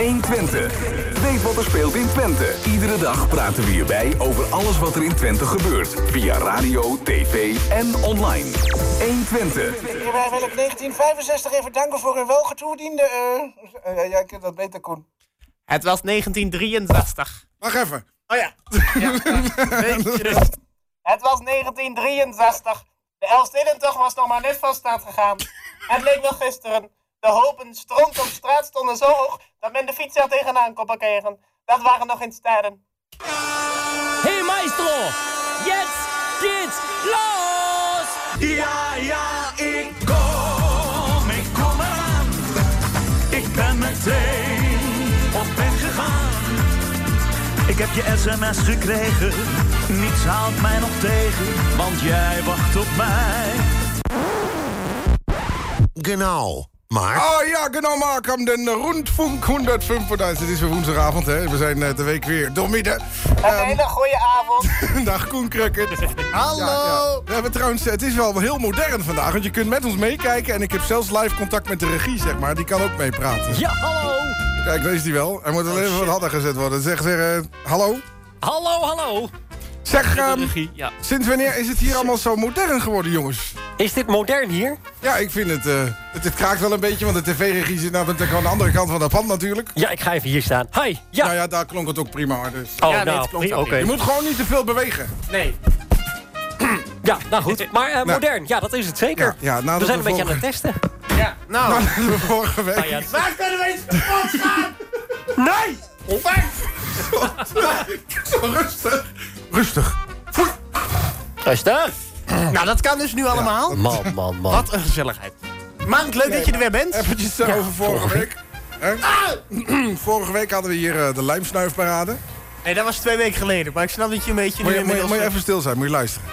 120. Weet wat er speelt in Twente. Iedere dag praten we hierbij over alles wat er in Twente gebeurt. Via radio, tv en online. 120. Wij willen 1965 even danken voor een welgetoediende... Uh, uh, jij kent dat beter, Koen. Het was 1963. Wacht even. Oh ja. ja, Het was 1963. De Elfstedentocht was nog maar net van start gegaan. Het leek nog gisteren. De hopen stront op straat stonden zo hoog dat men de fiets er tegenaan kon parkeren. Dat waren nog in tijden. Hey maestro, jetzt geht's los! Ja, ja, ik kom, ik kom eraan. Ik ben meteen op weg gegaan. Ik heb je sms gekregen, niets haalt mij nog tegen, want jij wacht op mij. Genau. Maar... Oh ja, genau, maar kwam de Rundfunk 105. Het is weer woensdagavond, hè. We zijn uh, de week weer doormidden. Een um, hele goede avond. Dag Koen Krukkert. Hallo. Ja, ja. We hebben trouwens, het is wel heel modern vandaag. Want je kunt met ons meekijken. En ik heb zelfs live contact met de regie, zeg maar. Die kan ook meepraten. Ja, hallo. Kijk, lees die wel. Hij moet alleen even wat harder gezet worden. Zeg, zeg, uh, hallo. Hallo, hallo. Zeg, um, ja. sinds wanneer is het hier allemaal zo modern geworden, jongens? Is dit modern hier? Ja, ik vind het... Uh, het, het, kraakt wel een beetje, want de tv-regie zit nou, aan de andere kant van dat pand natuurlijk. Ja, ik ga even hier staan. Hi, ja. Nou ja, daar klonk het ook prima. Dus. Oh, ja, nou, nee, oké. Okay. Je moet gewoon niet te veel bewegen. Nee. ja, nou goed. Maar uh, nou, modern, ja, dat is het zeker. Ja, ja, nou, we zijn een beetje vorige... aan het testen. Ja, nou. nou we vorige week... Nou ja, waar kunnen we eens kapot gaan? Nee! Rustig. Rustig. Rustig. Nou, dat kan dus nu allemaal. Man, man, man. Wat een gezelligheid. Mank, leuk dat je er weer bent. Eventjes uh, over vorige week. Ah! vorige week hadden we hier uh, de lijmsnuifparade. Nee, dat was twee weken geleden. Maar ik snap dat je een beetje... Moet je, nu moet je, moet je even stil zijn, moet je luisteren.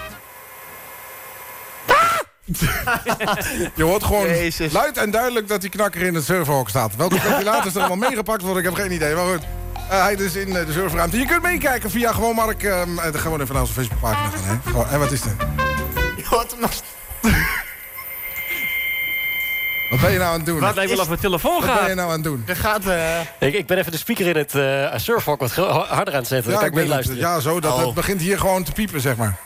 je hoort gewoon Jezus. luid en duidelijk dat die knakker in het serverhok staat. Welke ventilators er allemaal meegepakt worden, ik heb geen idee. Maar goed, uh, hij is dus in uh, de serverruimte. Je kunt meekijken via gewoon Mark. Uh, gewoon even naar onze Facebookpagina gaan. Hè? Gewoon, en wat is er? Je hoort hem nog Wat ben je nou aan het doen? Wat hij wil op mijn telefoon Wat gaat. ben je nou aan het doen? Er gaat... Ik, ik, ben even de speaker in het uh, surfhok wat harder aan het zetten. Ja, dan kan ik ben luisteren. Ja, zo. Dat, oh. Het begint hier gewoon te piepen, zeg maar.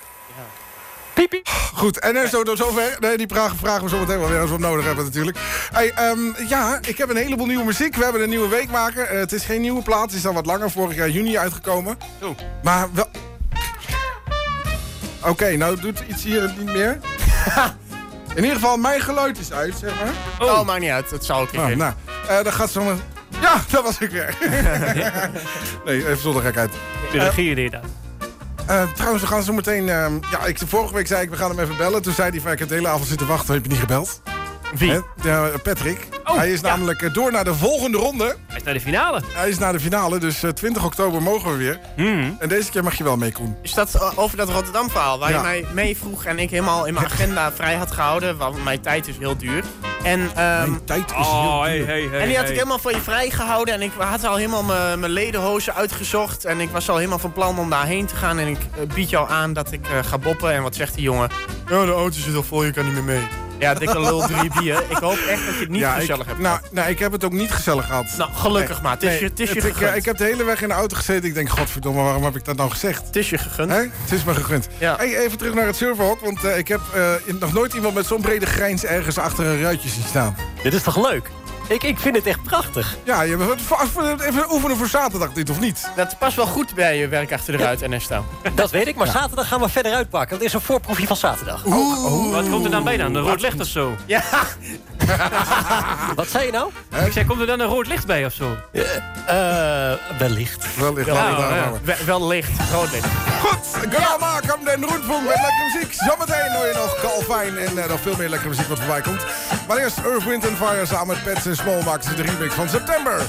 Piepie. Goed, en er zo, zover. Nee, die vragen, vragen we zo meteen wel weer als we het nodig hebben natuurlijk. Hey, um, ja, ik heb een heleboel nieuwe muziek. We hebben een nieuwe weekmaker. Uh, het is geen nieuwe plaat, het is al wat langer. Vorig jaar juni uitgekomen. Zo. Maar wel... Oké, okay, nou doet iets hier niet meer. In ieder geval, mijn geluid is uit, zeg maar. Oh, oh maakt niet uit. Dat zal ik oh, Nou, uh, dan gaat zo... Ja, dat was ik weer. nee, even zonder gekheid. De regie deed dat. Uh, trouwens, we gaan zo meteen... Uh, ja, ik, vorige week zei ik, we gaan hem even bellen. Toen zei hij van, ik heb de hele avond zitten wachten. Heb je niet gebeld? Wie? Ja, Patrick. Oh, hij is ja. namelijk uh, door naar de volgende ronde. Hij is naar de finale. Hij is naar de finale, dus 20 oktober mogen we weer. Mm. En deze keer mag je wel mee, Koen. Is dat over dat Rotterdam verhaal waar Ja. je mij mee vroeg en ik helemaal in mijn agenda vrij had gehouden, want mijn tijd is heel duur. En, ehm, Mijn tijd is Oh, heel hey, duur. hey, hey. en die had hey. ik helemaal voor je vrijgehouden en ik had al helemaal mijn ledenhozen uitgezocht en ik was al helemaal van plan om daarheen te gaan en ik eh, bied jou aan dat ik eh, ga boppen en wat zegt die jongen? Ja, de auto zit al vol, je kan niet meer mee. Ja, dikke lul drie bier. Ik hoop echt dat je het niet ja, gezellig ik, hebt nou, gehad. nou, ik heb het ook niet gezellig gehad. Nou, gelukkig maar. Het is Nee, je, het is je ik, gegund. eh, ik heb de hele weg in de auto gezeten. Ik denk, godverdomme, waarom heb ik dat nou gezegd? Het is je gegund. Hè? Het is me gegund. Ja. Hey, even terug naar het serverhok. Want eh, ik heb eh, nog nooit iemand met zo'n brede grijns ergens achter een ruitje zien staan. Dit is toch leuk? Ik, ik vind het echt prachtig. Ja, je moet even oefenen voor zaterdag dit, of niet? Dat past wel goed bij je werk achter de ruit en staan. Dat weet ik, maar zaterdag gaan we verder uitpakken. Dat is een voorproefje van zaterdag. Wat komt er dan bij dan? Een rood licht of zo? Ja, Wat zei je nou? Ik zei, komt er dan een rood licht bij of zo? Eh, wellicht. Wellicht. Ja, laten we daar ja. houden. wel, wel licht. Rood licht. Goed, Grama, kom den Roetvoen met lekkere muziek. Zometeen hoor je nog Calvin en eh, nog veel meer lekkere muziek wat voorbij komt. Maar eerst Earth, Wind Fire samen met Pets en Small ze de remix van september.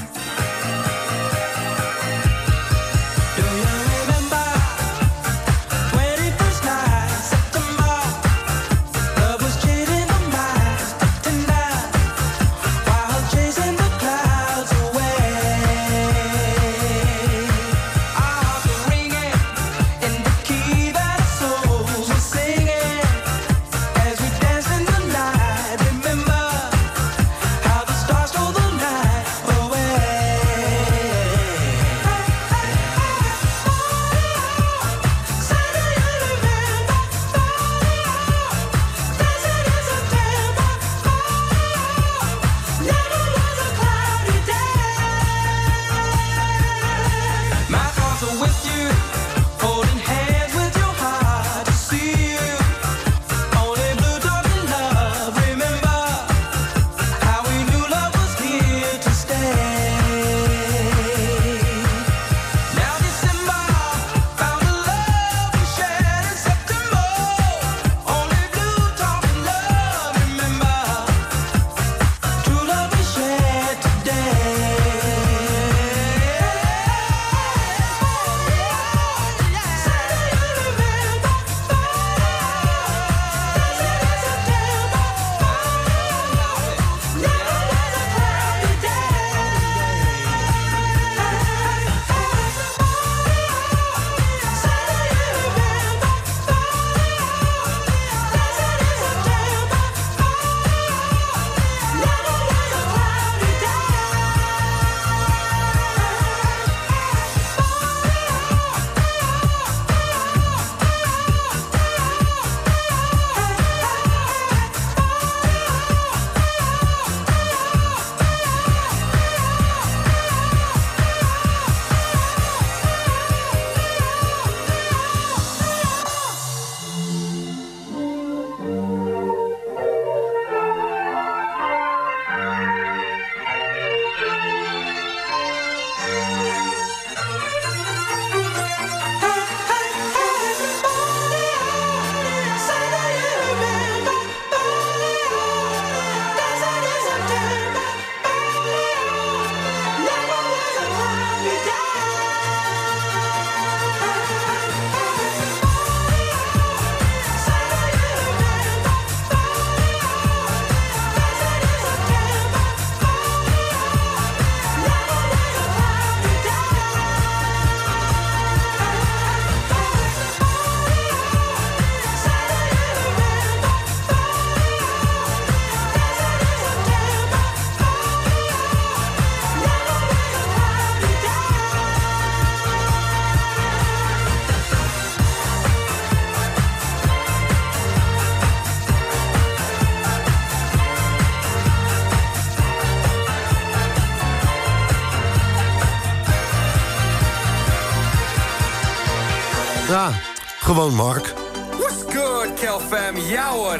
Gewoon Mark. What's good, Kelfam? Ja hoor.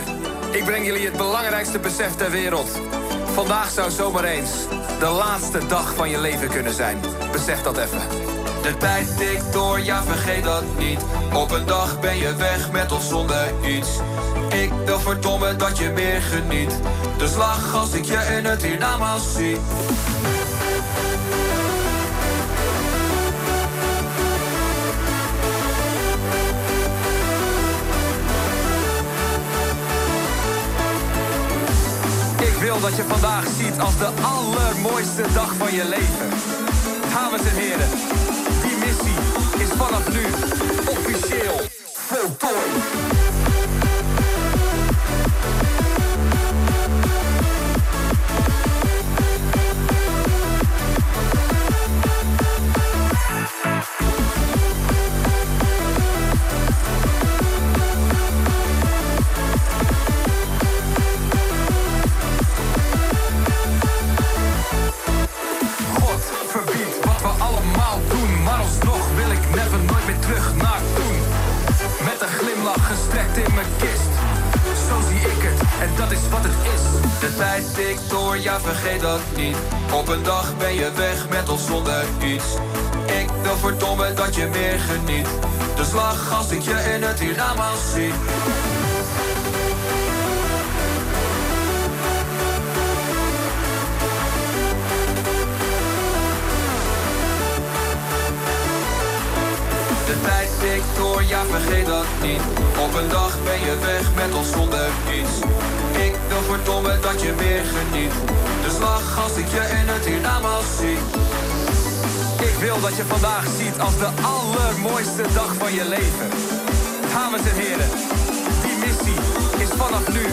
Ik breng jullie het belangrijkste besef ter wereld. Vandaag zou zomaar eens de laatste dag van je leven kunnen zijn. Besef dat even. De tijd tikt door, ja vergeet dat niet. Op een dag ben je weg met of zonder iets. Ik wil verdomme dat je meer geniet. Dus lach als ik je in het hiernamaals zie. Wil dat je vandaag ziet als de allermooiste dag van je leven. Dames en heren, die missie is vanaf nu officieel voltooid. Ja vergeet dat niet. Op een dag ben je weg met of zonder iets. Ik wil verdomme dat je meer geniet. Dus lach als ik je in het hiernamaals zie. Ja vergeet dat niet. Op een dag ben je weg met of zonder iets. Ik wil verdomme dat je meer geniet. Dus lach als ik je in het hiernamaals zie. Ik wil dat je vandaag ziet als de allermooiste dag van je leven. Dames en heren, die missie is vanaf nu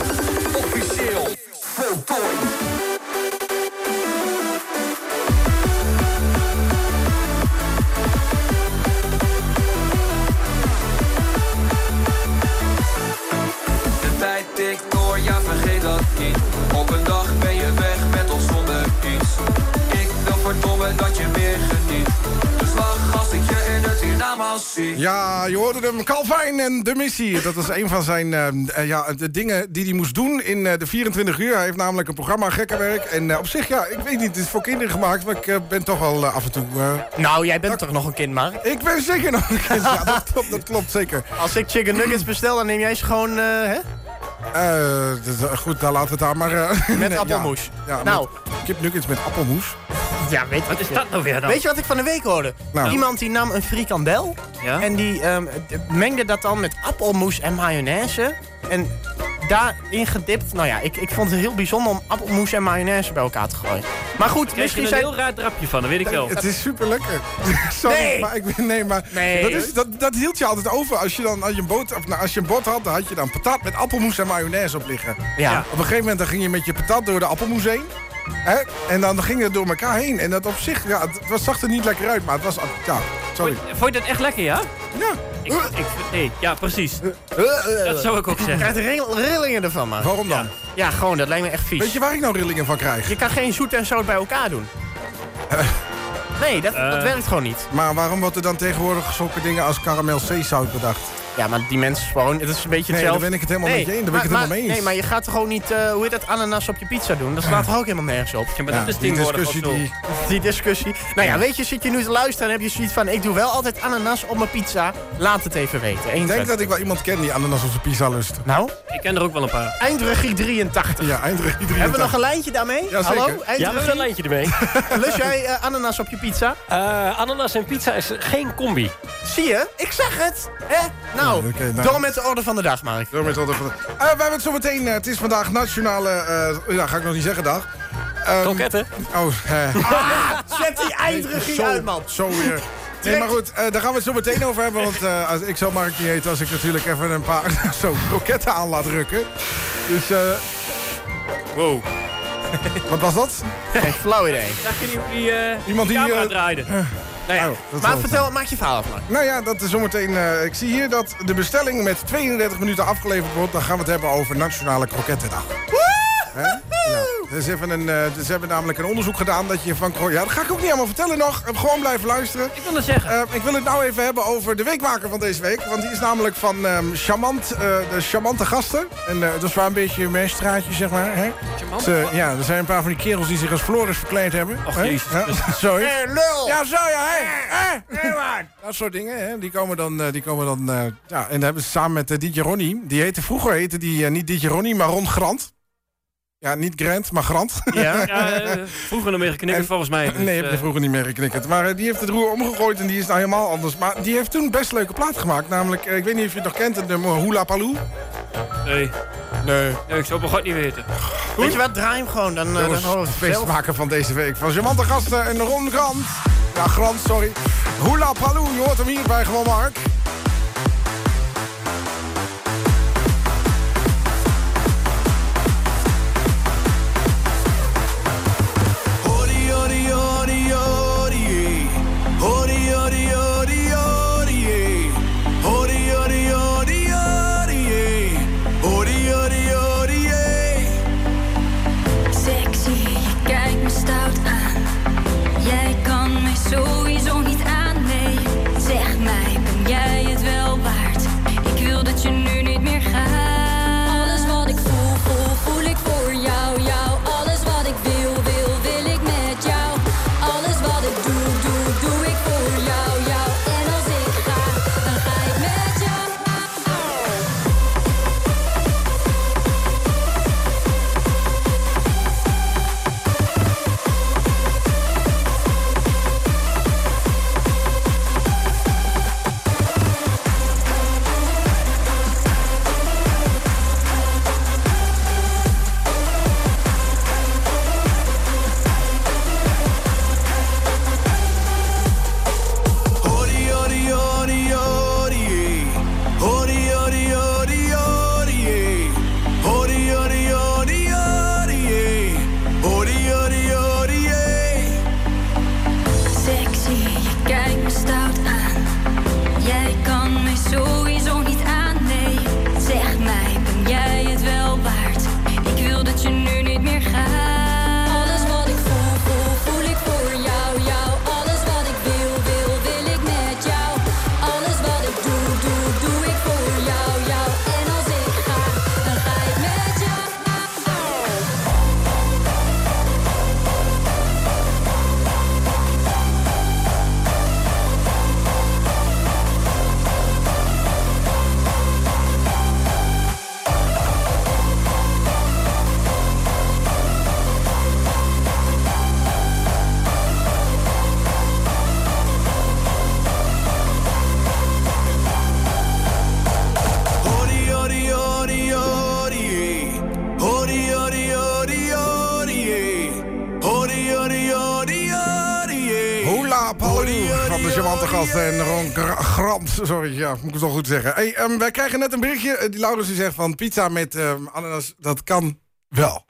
officieel voltooid. Ja, je hoorde hem. Calvin en de missie. Dat was een van zijn eh, eh, ja, de dingen die hij moest doen in eh, de 24 uur. Hij heeft namelijk een programma Gekkenwerk. En eh, op zich, ja, ik weet niet, het is voor kinderen gemaakt. Maar ik ben toch wel af en toe... Nou, jij bent toch nog een kind, maar. ik ben zeker nog een kind. Ja, dat klopt, dat klopt zeker. Als ik chicken nuggets bestel, dan neem jij ze gewoon, eh, hè? Goed, daar laten we het aan. Maar, eh, Met appelmoes. Ja, ja, Nou. met kipnuggets met appelmoes. Ja, weet Wat is dat nou weer dan? Weet je wat ik van de week hoorde? Nou. Iemand die nam een frikandel Ja? en die ehm, mengde dat dan met appelmoes en mayonaise. En daarin gedipt. Nou ja, ik, ik vond het heel bijzonder om appelmoes en mayonaise bij elkaar te gooien. Maar goed, Krijg je misschien een zijn... heel raar drapje van, dat weet ik wel. Het is super lekker. Sorry, Nee. maar ik nee, maar Nee. dat, is, dat, dat hield je altijd over. Als je dan als je een boot, of, nou, als je een bord had, dan had je dan patat met appelmoes en mayonaise op liggen. Ja. Op een gegeven moment dan ging je met je patat door de appelmoes heen. Hè? En dan ging het door elkaar heen. En dat op zich, ja, het was, zag er niet lekker uit, maar het was, ja, sorry. Vond, vond je dat echt lekker, ja? Ja. Ik, ik, nee, ja, precies. Eh, Dat zou ik ook Je zeggen. krijgt rill- rillingen ervan, man. Waarom dan? Ja, gewoon, dat lijkt me echt vies. Weet je waar ik nou rillingen van krijg? Je kan geen zoet en zout bij elkaar doen. Nee, dat, dat Eh. werkt gewoon niet. Maar waarom wordt er dan tegenwoordig zulke dingen als karamel zeezout bedacht? Ja, maar die mensen gewoon, het is een beetje Nee, hetzelfde. daar ben ik het helemaal met je eens. Daar ben ik het maar- helemaal mee eens. Nee, maar je gaat toch gewoon niet, eh, hoe heet dat, ananas op je pizza doen? Dat slaat toch ook helemaal nergens op? Ja, maar Ja, dat is die discussie die... Die discussie. Nou ja, weet je, zit je nu te luisteren en heb je zoiets van... ik doe wel altijd ananas op mijn pizza. Laat het even weten. Ik denk dat ik wel iemand ken die ananas op zijn pizza lust. Nou, Ik ken er ook wel een paar. eindregie 83. Ja, eindregie 83. Hebben we nog een lijntje daarmee? Ja, zeker. Hallo, Ja, we hebben een lijntje ermee. Lust jij eh, ananas op je pizza? Eh, ananas en pizza is geen combi. Zie je? Ik zeg het. Hè? Nou, nou. door met de orde van de dag, Mark. Zo met wat even- Eh, we hebben het zo meteen. eh, het is vandaag nationale. eh, ja, ga ik nog niet zeggen dag. Ehm, Kroketten. Oh, eh, Zet die eindregie zo, uit, man. Zo weer. Nee, maar goed, eh, daar gaan we het zo meteen over hebben. Want eh, als, ik zou Mark niet eten als ik natuurlijk even een paar zo kroketten aan laat rukken. Dus, eh Wow. wat was dat? Geen flauw idee. Zag je niet hoe die, Iemand die, camera eh, draaide? Nou ja, Oh, Maar vertel, maak je verhaal af. Nou ja, dat is zometeen. eh, ik zie hier dat de bestelling met 32 minuten afgeleverd wordt. Dan gaan we het hebben over Nationale Krokettendag. Hè? Ja. Dus even een, eh, ze hebben namelijk een onderzoek gedaan dat je van... Ja, dat ga ik ook niet allemaal vertellen nog. Eh, Gewoon blijven luisteren. Ik wil dat zeggen. Eh, ik wil het nou even hebben over de weekmaker van deze week. Want die is namelijk van ehm, charmant, eh, de charmante gasten. En eh, dat is wel een beetje mijn straatje, zeg maar. Hè? Charmant? Ze- ja, er zijn een paar van die kerels die zich als Floris verkleed hebben. Och, Hè? Jezus Ja, hè? Hé, lul! Ja, zo ja, hè? Man? Dat soort dingen, hè? Die komen dan, eh, die komen dan eh, ja, en dat hebben ze samen met uh, Dietje Ronnie. Die heette, vroeger heette die niet Dietje Ronnie, maar Ron Grant. Ja, niet Grant, maar Grant. Ja, ja eh, vroeger nog meer geknikkerd En- volgens mij. dus, nee, heb je eh, vroeger niet meer geknikkerd. Maar eh, die heeft het roer omgegooid en die is nou helemaal anders. Maar die heeft toen best leuke plaat gemaakt. Namelijk, ik weet niet of je het nog kent, het nummer Hula Paloo. nee. Nee. nee, ik zou het niet weten. Weet je wat, draai hem gewoon. Dan, Dat dan horen we het feestmaker van deze week. Van Jamante Gasten en Ron Grant. Ja, Grant, sorry. Hula Paloo, je hoort hem hier bij Gewoon Mark. Sorry, ja, moet ik het wel goed zeggen. Hey, ehm, wij krijgen net een berichtje. Eh, Die Laurens die zegt van pizza met ehm, ananas, dat kan wel.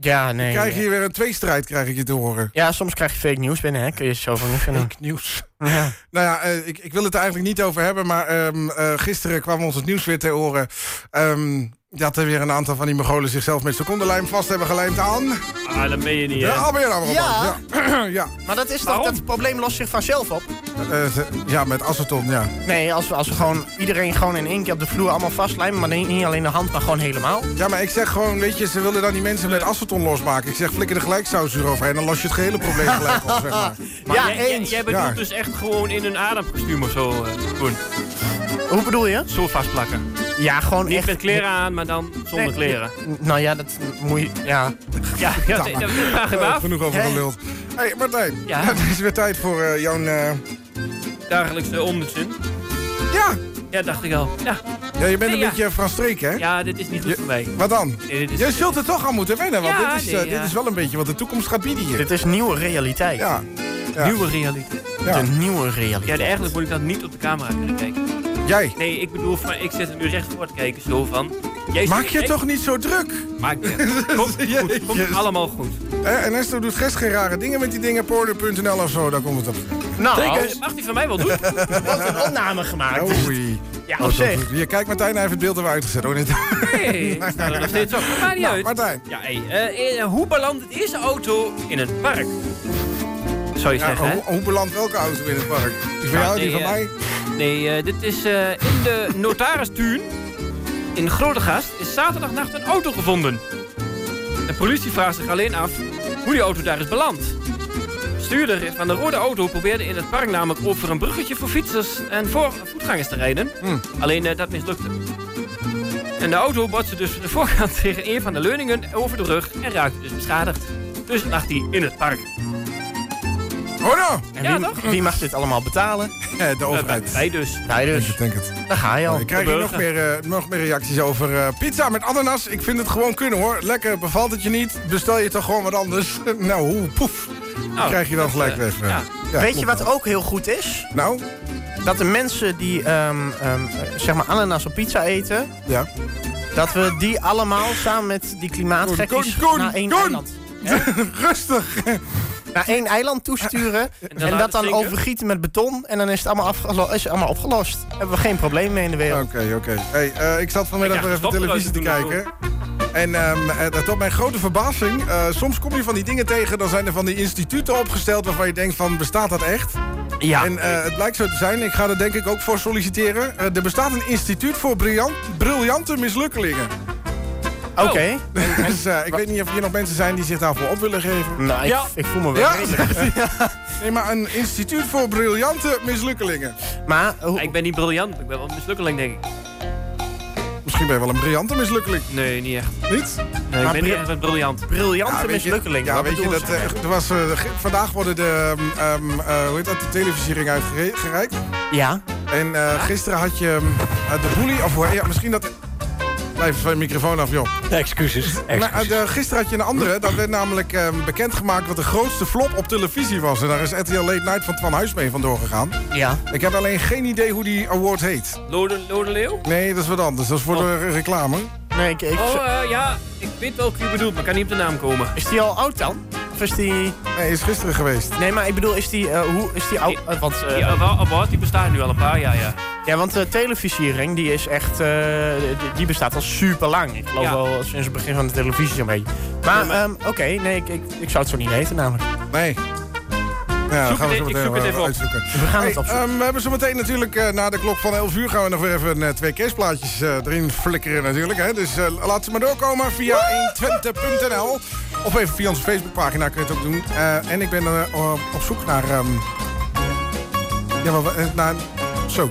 Ja, nee. Krijg je hier weer een tweestrijd, krijg ik je te horen. Ja, soms krijg je fake nieuws binnen, hè. Kun je zo van niet vinden. Fake nieuws. Ja. Nou ja, eh, ik, ik wil het er eigenlijk niet over hebben, maar ehm, eh, gisteren kwam ons het nieuws weer te horen. ehm, dat er weer een aantal van die Mongolen zichzelf met secondenlijm vast hebben gelijmd aan. Ah, dat ben je niet, Ja, hè? alweer nou maar op. Ja. Ja. ja. Maar dat is toch, dat probleem lost zich vanzelf op. Eh, ja, met aceton, ja. Nee, als we, als we gewoon iedereen gewoon in één keer op de vloer allemaal vastlijmen, maar niet alleen de hand, maar gewoon helemaal. Ja, maar ik zeg gewoon, weet je, ze willen dan die mensen met aceton losmaken. Ik zeg, flikker er gelijk saus eroverheen, dan los je het gehele probleem gelijk op, zeg maar. Maar Ja, jij, eens. jij bedoelt Ja. dus echt gewoon in een ademkostuum of zo eh, doen. Hoe bedoel je? Zo vastplakken. Ja, gewoon Niet echt... met kleren aan, maar dan zonder Nee, kleren. Nou ja, dat moet je... Ja. Ja, ja dat, vraag ik me Eh, af. genoeg over Hè? geluld. Hé, hey, Martijn. Ja? Het is weer tijd voor eh, jouw... eh, Dagelijkse onzin. Ja. Ja, dacht ik al. Ja, ja, je bent Nee, een ja. beetje van streek, hè? ja dit is niet goed Je- voor mij. Wat dan? Nee, dit is, Je zult er toch aan moeten wennen, want Ja, dit, is, nee, ja. dit is wel een beetje wat de toekomst gaat bieden hier. Dit is nieuwe realiteit. Ja. Ja. Nieuwe realiteit. ja. De nieuwe Ja, realiteit. eigenlijk moet ik dat niet op de camera kunnen kijken. Jij. Nee, ik bedoel, van, ik zit er nu recht voor te kijken, zo van... Jij Maak je echt- toch niet zo druk? Maak je. Komt goed, komt allemaal goed. Eh, en Esther doet gest geen rare dingen met die dingen. Porno.nl of zo, daar komt het op. Nou, mag die van mij wel doen? wat een opname gemaakt. Oei. Ja, Oh, op zich. Je kijkt Martijn, hij heeft het beeld er uitgezet. Hoor, niet. Nee, ik sta er nog steeds op. Dat maakt niet Nou, uit. Martijn. Ja, hey, eh, eh, hoe belandt deze auto in het park? Zou je Ja, zeggen, hè? hoe, hoe belandt welke auto in het park? Die van Ja, jou, die van eh, mij? Nee, eh, dit is eh, in de notaristuin in Grootegast is zaterdagnacht een auto gevonden. De politie vraagt zich alleen af hoe die auto daar is beland. De stuurder van de rode auto probeerde in het park namelijk over een bruggetje voor fietsers en voor voetgangers te rijden. Hm. Alleen eh, dat mislukte. En de auto botste dus de voorkant tegen een van de leuningen over de brug en raakte dus beschadigd. Dus lag hij in het park. Oh nou! En Ja, wie, toch? wie mag dit allemaal betalen? Eh, de overheid. Wij dus. Wij dus. het, denk het. Daar ga je al. Ik krijg hier nog meer, eh, nog meer reacties over eh, pizza met ananas. Ik vind het gewoon kunnen hoor. Lekker, bevalt het je niet? Bestel je toch gewoon wat anders? nou, hoe, poef. Nou, krijg je dan gelijk eh, weg. eh. ja. Ja, Weet je wat wel. ook heel goed is? Nou, Dat de mensen die ehm, ehm, eh, zeg maar ananas op pizza eten... ja. dat we die allemaal samen met die klimaatgekkies naar één eiland... Rustig. Naar één eiland toesturen en, dan dat dan zinken? overgieten met beton... en dan is het allemaal, afgelo- is het allemaal opgelost. Hebben we geen probleem mee in de wereld. Oké, oké. Hey, eh, ik zat vanmiddag nog krijg even de televisie te kijken. En ehm, eh, tot mijn grote verbazing, eh, soms kom je van die dingen tegen... dan zijn er van die instituten opgesteld waarvan je denkt van, bestaat dat echt? Ja. En eh, het blijkt zo te zijn, ik ga er denk ik ook voor solliciteren. Er bestaat een instituut voor briljant, briljante mislukkelingen. Oké. Dus eh, ik weet niet of hier nog mensen zijn die zich daarvoor op willen geven. Nou, ik, Ja. ik voel me wel Ja? redelijk. Nee, maar een instituut voor briljante mislukkelingen. Maar hoe- Ik ben niet briljant, ik ben wel een mislukkeling, denk ik. Misschien ben je wel een briljante mislukkeling. Nee, niet echt. Niet? Nee, Maar ik ben niet echt een briljant. briljante je- mislukkeling. Ja, Wat weet je, dat, eh, er was, eh, vandaag worden de, eh, hoe heet dat, de televisiering uitgereikt. Ja. En eh, gisteren had je ehm, de boelie, of hoe- ja, misschien dat... Blijf van je microfoon af, joh. Excuses. Maar, excuses. eh, de- gisteren had je een andere. Dat werd namelijk ehm, bekendgemaakt wat de grootste flop op televisie was. En daar is RTL Late Night van Twan Huis mee vandoor gegaan. Ja. Ik heb alleen geen idee hoe die award heet. Lode, Lode Leeuw? Nee, dat is wat anders. Dat is voor de reclame. Nee, ik, ik, Oh, eh, ja, ik weet welke u bedoelt, maar ik kan niet op de naam komen. is die al oud dan? Of is die... Nee, is gisteren geweest. Nee, maar ik bedoel, is die... eh, hoe is die oud? eh, want, eh, Die award, award, die bestaat nu al een paar jaar, ja. ja, want de televisiering, die is echt... eh, die, die bestaat al super lang. Ik geloof Ja. wel sinds het begin van de televisie beetje. Maar, ehm, oké, nee, ik, ik, ik zou het zo niet weten namelijk. Nee. Ja, Zoek gaan we het zo meteen even uitzoeken. We gaan Hey, het opzoeken. ehm, we hebben zo meteen natuurlijk eh, na de klok van 11 uur gaan we nog weer even eh, twee kerstplaatjes eh, erin flikkeren natuurlijk. Hè? Dus laat ze maar doorkomen via 120.nl of even via onze Facebookpagina kun je het ook doen. En ik ben op zoek naar... ehm, ja, maar, naar zo.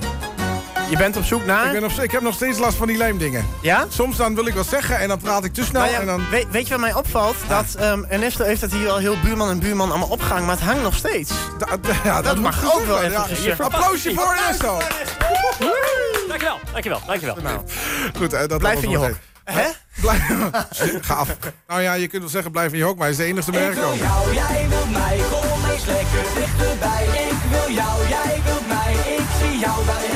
Je bent op zoek naar... Ik, ben op, ik heb nog steeds last van die lijmdingen. Ja? Soms dan wil ik wat zeggen en dan praat ik te snel Nou ja, en dan... weet, weet je wat mij opvalt? Dat ehm Ernesto heeft het hier al heel buurman en buurman allemaal opgehangen, maar het hangt nog steeds. Da- da- ja, Dat moet mag ook wel even. Applausje voor Ernesto. Dankjewel, dankjewel, dankjewel. Nou, Goed, eh, dat blijf in je wel hok. Hè? Blijf... Ga af. Nou ja, je kunt wel zeggen blijf in je hok, maar hij is de enige erbij gekomen. jou, jij wilt mij, kom eens lekker dichterbij. Ik wil jou, jij wilt mij, ik zie jou bij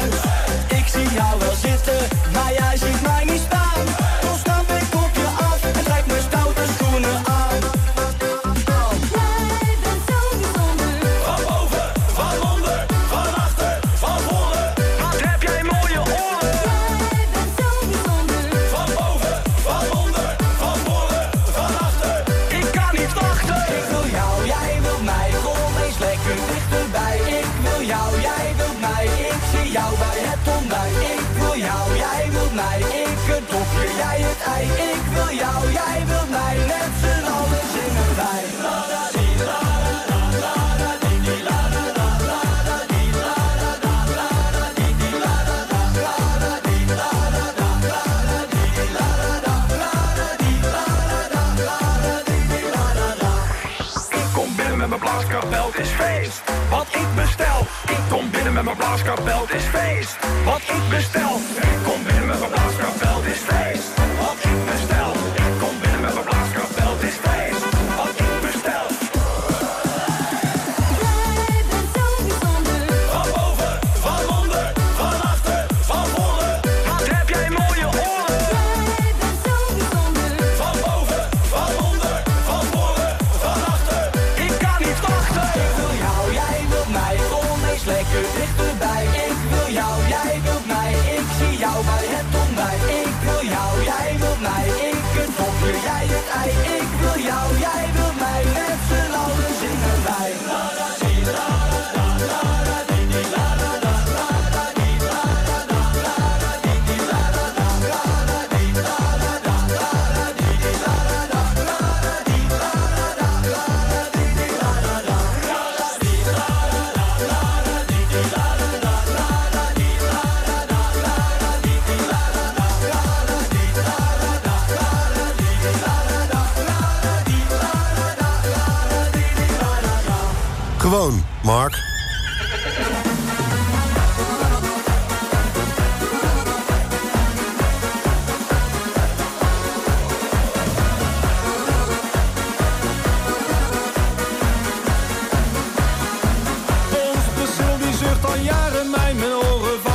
blaaskapel, is feest. Wat ik bestel, ik kom binnen met mijn blaaskapel, het is feest. Wat ik bestel, ik kom binnen met mijn blaaskapel,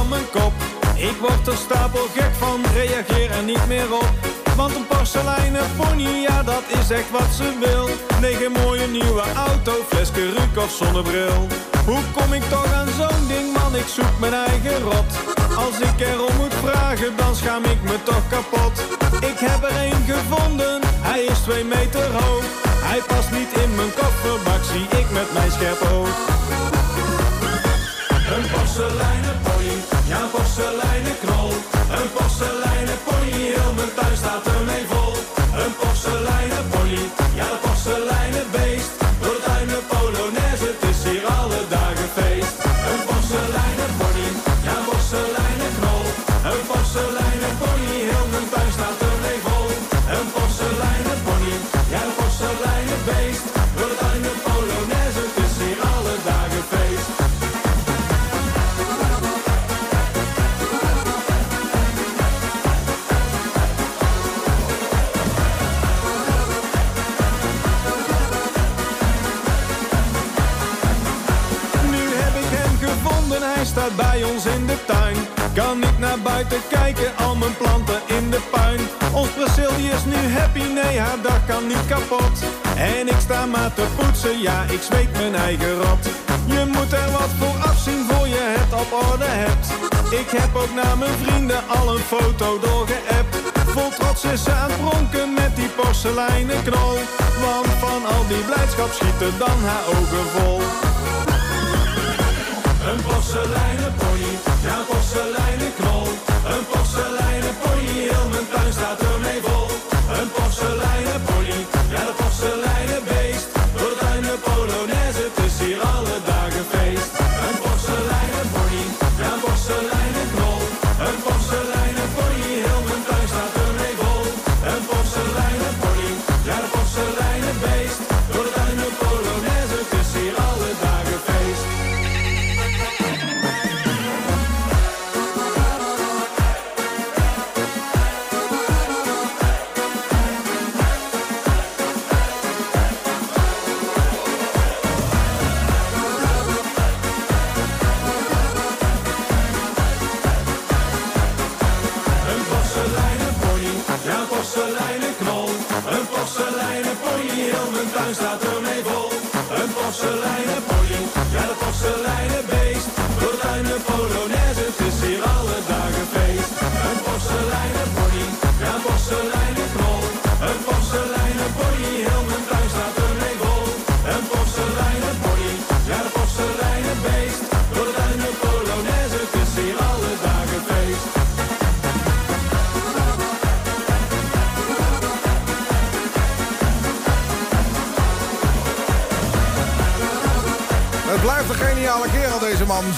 mijn kop. Ik word er stapel gek van, reageer er niet meer op. Want een porseleinen pony, ja dat is echt wat ze wil. Negen mooie nieuwe auto, flesje ruk of zonnebril. Hoe kom ik toch aan zo'n ding, man, ik zoek mijn eigen rot. Als ik erom moet vragen, dan schaam ik me toch kapot. Ik heb er één gevonden, hij is twee meter hoog. Hij past niet in mijn kofferbak, zie ik met mijn scherp oog. Een porseleinen pony, ja een porseleinen knol. Een porseleinen pony, heel mijn tuin staat ermee vol. Een porseleinen pony, ja een porseleinen beest. In de tuin. Kan niet naar buiten kijken, al mijn planten in de puin. Ons Brazilië is nu happy, nee, haar dag kan niet kapot. En ik sta maar te poetsen, ja, ik zweet mijn eigen rot. Je moet er wat voor afzien voor je het op orde hebt. Ik heb ook naar mijn vrienden al een foto doorgeappt. Vol trots is ze aan het pronken met die porseleinen knol. Want van al die blijdschap schieten dan haar ogen vol. Een porseleinen pony, ja een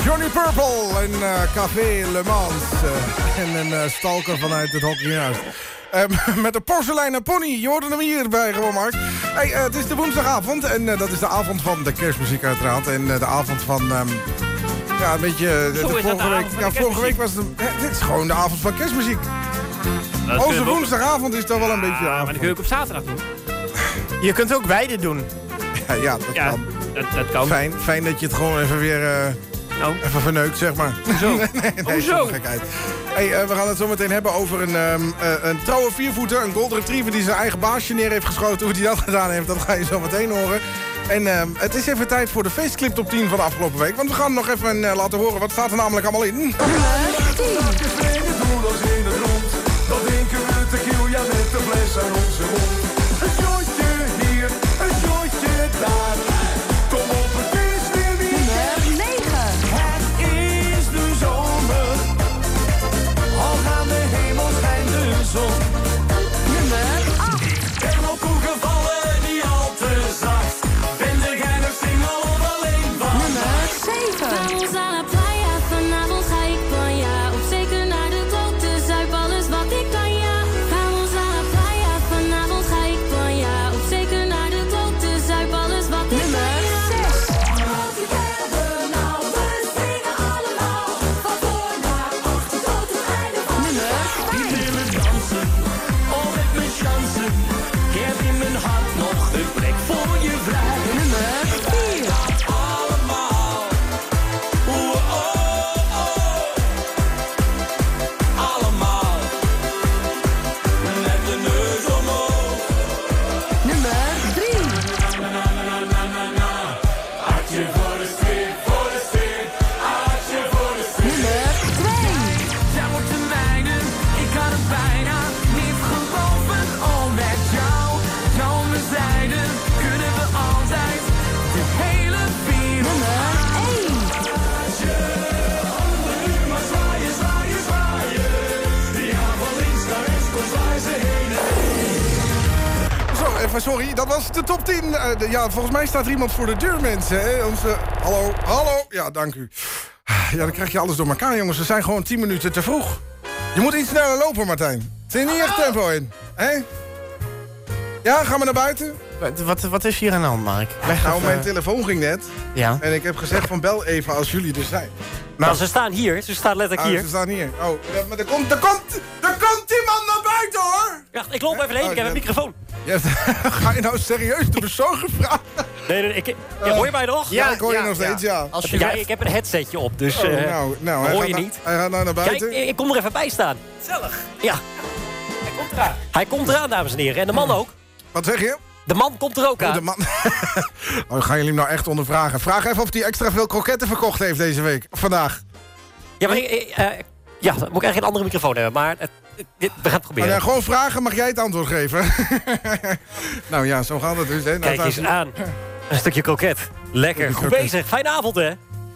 Johnny Purple in eh, Café Le Mans. eh, en een eh, stalker vanuit het hockeyhuis. Ehm, met de porseleinen pony. Je hoorde hem hier bij gewoon, Mark. Hey, eh, het is de woensdagavond en eh, dat is de avond van de kerstmuziek uiteraard. En eh, de avond van... ehm, ja, een beetje... eh, de, de vorige week, ja, vorige week was het... eh, dit is gewoon de avond van kerstmuziek. Dat Onze woensdagavond is toch wel een beetje Ja, maar dat kun je ook op zaterdag doen. Je kunt ook beide doen. Ja, ja, dat Ja, kan. dat, dat kan. Fijn, fijn dat je het gewoon even weer... Nou, Even verneukt, zeg maar. Hoezo? nee, nee, gekheid. Hey, eh, we gaan het zo meteen hebben over een, ehm, eh, een trouwe viervoeter. Een golden retriever die zijn eigen baasje neer heeft geschoten. Hoe hij dat gedaan heeft, dat ga je zo meteen horen. En ehm, het is even tijd voor de feestclip top 10 van de afgelopen week. Want we gaan nog even eh, laten horen wat staat er namelijk allemaal in. De- ja, volgens mij staat er iemand voor de deur, mensen. Hè? Onze, hallo, hallo. Ja, dank u. Ja, dan krijg je alles door elkaar, jongens. We zijn gewoon 10 minuten te vroeg. Je moet iets sneller lopen, Martijn. Zit er niet echt tempo in, hè? Ja, gaan we naar buiten? Wat, wat, wat is hier aan de hand, Mark? Nou, mijn telefoon ging net. Ja. En ik heb gezegd van bel even als jullie er zijn. Maar ze staan hier. Ze staan letterlijk Ah, hier. ze staan hier. Oh, ja, maar er komt, er komt, er komt iemand naar buiten, hoor! Wacht, ik loop even heen. Ik heb een microfoon. Je hebt- ga je nou serieus de bezorger vragen? Nee, nee, ik, ja, hoor je mij nog? Ja, ik hoor je nog steeds, ja. Als Ja, ik heb een headsetje op, dus Oh, eh, nou, nou, hij hoor je niet. Hij gaat nou naar Kijk, buiten. ik, ik kom er even bij staan. Gezellig. Ja. Hij komt eraan. Hij komt eraan, dames en heren. En de man ook. Wat zeg je? De man komt er ook Oh, aan. de man. oh, gaan jullie hem nou echt ondervragen? Vraag even of hij extra veel kroketten verkocht heeft deze week. Of vandaag. Ja, maar ik- ik, eh, ja, dan moet ik eigenlijk een andere microfoon hebben. Maar we gaan het proberen. ja, gewoon vragen, mag jij het antwoord geven? nou ja, zo gaat het dus. Hè. Nou, Kijk eens aan. Een stukje kroket. Lekker, goed kroket. bezig. Fijne avond, hè?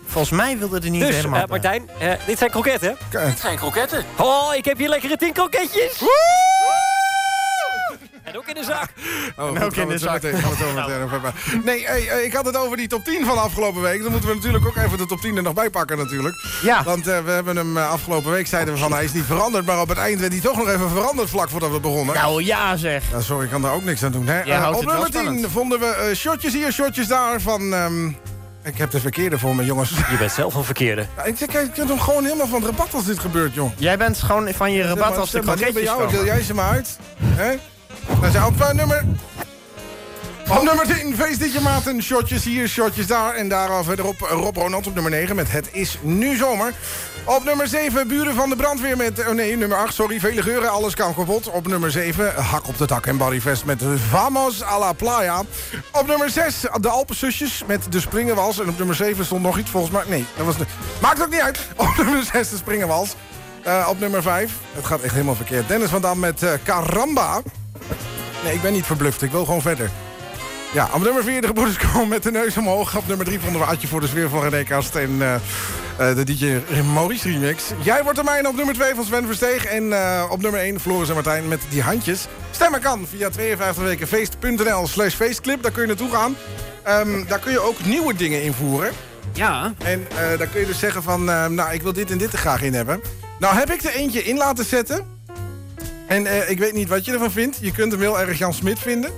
Volgens mij wilde er niet Dus, helemaal... eh, Martijn, eh, dit zijn kroketten. Kijk. zijn kroketten. Oh, ik heb hier lekkere tien kroketjes. En ook in de zak. Oh, En goed, ook in de het zo zak. meteen-. Nee, hey, ik had het over die top 10 van afgelopen week. Dan moeten we natuurlijk ook even de top 10 er nog bij pakken natuurlijk. Ja. Want eh, we hebben hem eh, afgelopen week zeiden we van hij is niet veranderd. Maar op het eind werd hij toch nog even veranderd vlak voordat we begonnen. Nou ja, zeg. Ja, sorry, ik kan daar ook niks aan doen. Hè? Eh, op nummer 10 spannend. vonden we eh, shotjes hier, shotjes daar van... ehm, ik heb de verkeerde voor me, jongens. Je bent zelf een verkeerde. Ja, ik, ik, toch gewoon helemaal van het rabat als dit gebeurt, joh. Jij bent gewoon van je rabat als de niet bij jou, deel komen. jij ze maar uit. Hè? Dan zijn op nummer... Op nummer 10, feestliedje Maarten. Shotjes hier, shotjes daar. En daar verderop Rob Ronald op nummer 9 met Het is nu zomer. Op nummer 7, buren van de brandweer met... Oh nee, nummer 8, sorry, vele geuren, alles kan kapot. Op nummer 7, hak op de tak en Barryfest met Vamos a la Playa. Op nummer 6, de Alpenzusjes met de Springenwals. En op nummer 7 stond nog iets, volgens mij... Nee, dat was de... Maakt ook niet uit. Op nummer 6, de Springenwals. Eh, op nummer 5, het gaat echt helemaal verkeerd. Dennis van Dam met eh, Caramba. Nee, ik ben niet verbluft, ik wil gewoon verder. Ja, op nummer 4 de gebroeders komen met de neus omhoog. Op nummer 3 vonden we Adje voor de sfeer van René Kast en eh, eh, de DJ Maurice remix. Jij wordt er mijn op nummer 2 van Sven Versteeg. En eh, op nummer 1 Floris en Martijn met die handjes. Stemmen kan via 52 wekenfeest.nl slash feestclip. Daar kun je naartoe gaan. Ehm, daar kun je ook nieuwe dingen invoeren. Ja. En daar kun je dus zeggen van, nou, ik wil dit en dit er graag in hebben. Nou heb ik er eentje in laten zetten. En eh, ik weet niet wat je ervan vindt. Je kunt hem heel erg Jan Smit vinden.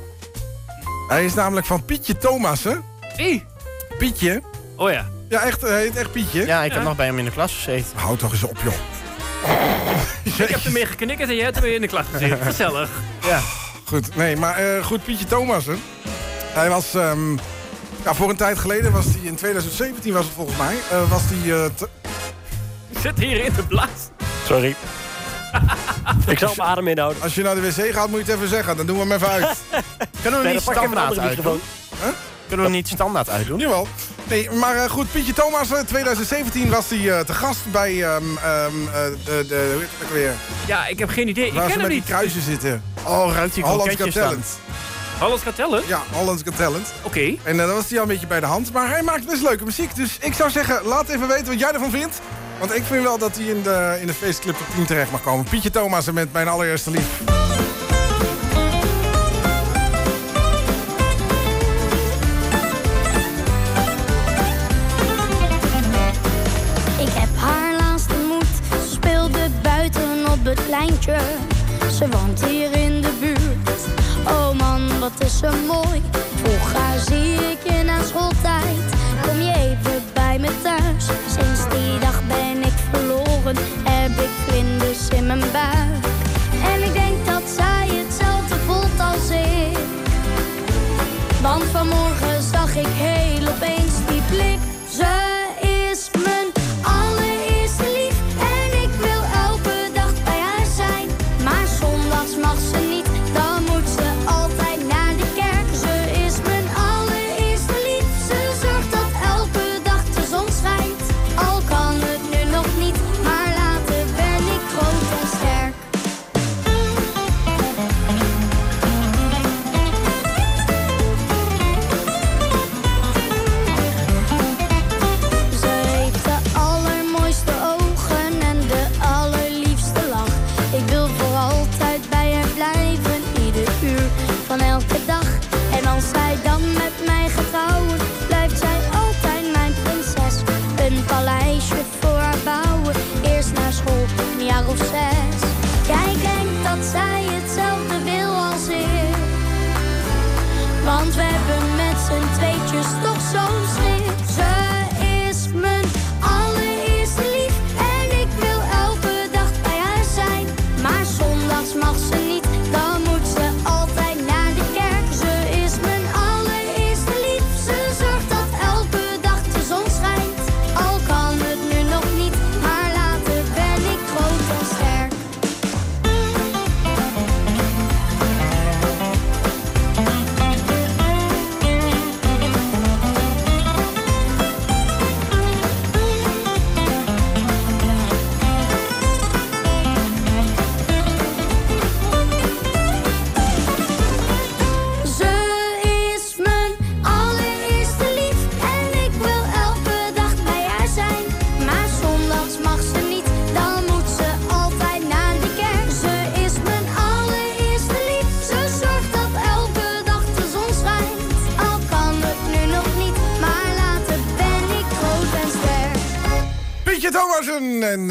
Hij is namelijk van Pietje Thomassen. Wie? Pietje. Oh ja. Ja, echt, hij heet echt Pietje. Ja, ik heb nog bij hem in de klas gezeten. Houd toch eens op, joh. Ik heb ermee geknikkerd en jij hebt ermee in de klas gezeten. Gezellig. Ja. Goed, nee, maar eh, goed, Pietje Thomassen. Hij was, ehm, ja, voor een tijd geleden was hij, in 2017 was het volgens mij, eh, was hij... eh, te- Zit hier in de blaas. Sorry. ik zal mijn adem inhouden. Als je naar de wc gaat, moet je het even zeggen. Dan doen we hem even uit. Kunnen we Nee, niet standaard uitdoen? microfoon. Kunnen we niet standaard uitdoen? Jawel. Nee, maar eh, goed, Pietje Thomas, eh, 2017 was hij eh, te gast bij ehm, ehm, eh, de, weer? Ja, ik heb geen idee. Ik Waar ken ze hem met die niet. kruisen zitten. Oh, ruikt Hollands Got? Talent. Hollands Got Talent? Ja, Hollands Got Talent. Oké. En eh, dan was hij al een beetje bij de hand. Maar hij maakt best leuke muziek. Dus ik zou zeggen, laat even weten wat jij ervan vindt. Want ik vind wel dat hij in de, in de feestclip top 10 terecht mag komen. Pietje Thomas met mijn allereerste lief. Ik heb haar laatst ontmoet. Ze speelde buiten op het pleintje. Ze woont hier in de buurt. Oh man, wat is ze mooi.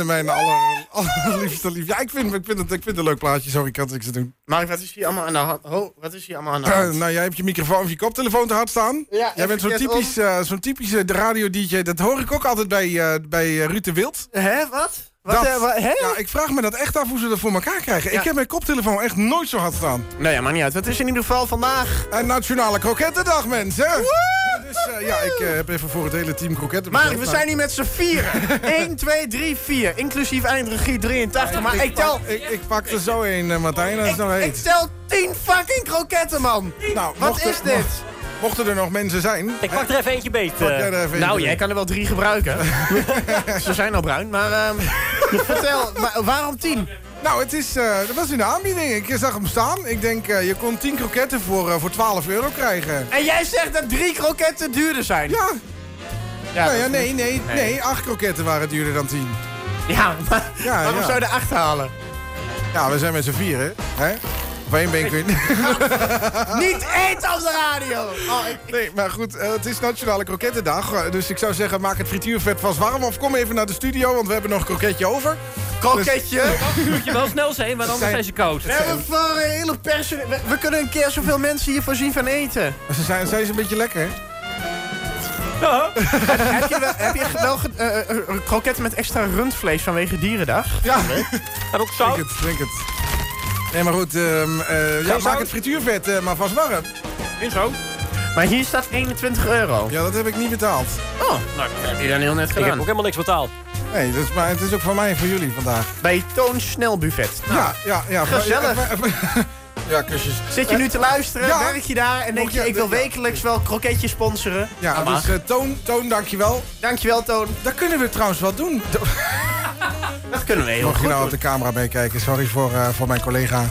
Mijn aller, allerliefste lief. Ja, ik vind, ik, vind het, ik vind het een leuk plaatje. Sorry, ik had niks te doen. Mark, wat is hier allemaal aan de hand? Ho, wat is hier allemaal aan de Eh, hand? nou, jij hebt je microfoon of je koptelefoon te hard staan. Ja, jij bent zo'n typisch, eh, zo'n typische radio-dj. Dat hoor ik ook altijd bij, eh, bij Ruud de Wild. Hè, wat? Wat, Dat- hè? Ja, ik vraag me dat echt af hoe ze dat voor elkaar krijgen. Ja. Ik heb mijn koptelefoon echt nooit zo hard staan. Nee, ja, maar niet uit. Wat is in ieder geval vandaag? En Nationale Krokettendag, mensen. Dus eh, ja, ik eh, heb even voor het hele team kroketten besteld. we zijn hier met z'n vieren. 1, 2, 3, 4. Inclusief eindregie 83. Maar ik tel... Ik, ik pak er zo een, eh, Martijn, als het nou Ik heet. tel 10 fucking kroketten, man. Nou, Wat is dit? mocht- Mochten er nog mensen zijn... Ik pak er even eentje beet. Pak eh. jij er even Nou, eentje jij kan er wel drie gebruiken. Ze zijn al bruin, maar... ehm, vertel, maar waarom 10? Nou, het is, eh, dat was in de aanbieding. Ik zag hem staan. Ik denk, eh, je kon 10 kroketten voor, eh, voor 12 euro krijgen. En jij zegt dat drie kroketten duurder zijn? Ja. Ja, nou ja, nee, nee, nee, Nee. 8 kroketten waren duurder dan 10. Ja, maar Ja, waarom ja. zou je er acht halen? Ja, we zijn met z'n vieren, hè? Of één been kun je... Niet eten op de radio! Oh, ik- Nee, maar goed, eh, het is Nationale Krokettendag. eh, Dus ik zou zeggen, maak het frituurvet vast warm. Of kom even naar de studio, want we hebben nog een kroketje over. Kroketje! Moet je wel snel zijn, want anders Zijn- zijn ze koud. We hebben voor een hele personeel... We, we kunnen een keer zoveel mensen hier voorzien van eten. Ze zijn, zijn ze een beetje lekker, hè? heb, je wel, heb je wel ge- eh, kroketten met extra rundvlees vanwege dierendag? Ja, En ook drink zout. het, drink het. Nee, maar goed, ehm, eh, ja, maak het frituurvet eh, maar vast warm. In zo. Maar hier staat 21 euro. Ja, dat heb ik niet betaald. Oh, nou, dat heb je dan heel net Ik heb gedaan. ook helemaal niks betaald. Nee, dat is, maar het is ook van mij en voor jullie vandaag. Bij Toon Snelbuffet. Nou, ja, ja, ja. gezellig. Ja, kusjes. Zit je nu te luisteren, Ja. werk je daar en denk je... ik wil wekelijks wel kroketjes sponsoren? Ja, dus eh, Toon, Toon, dankjewel. Dankjewel, Toon. Dat kunnen we trouwens wel doen. Dat kunnen we heel Mocht je goed nou op de camera meekijken, sorry voor, eh, voor mijn collega.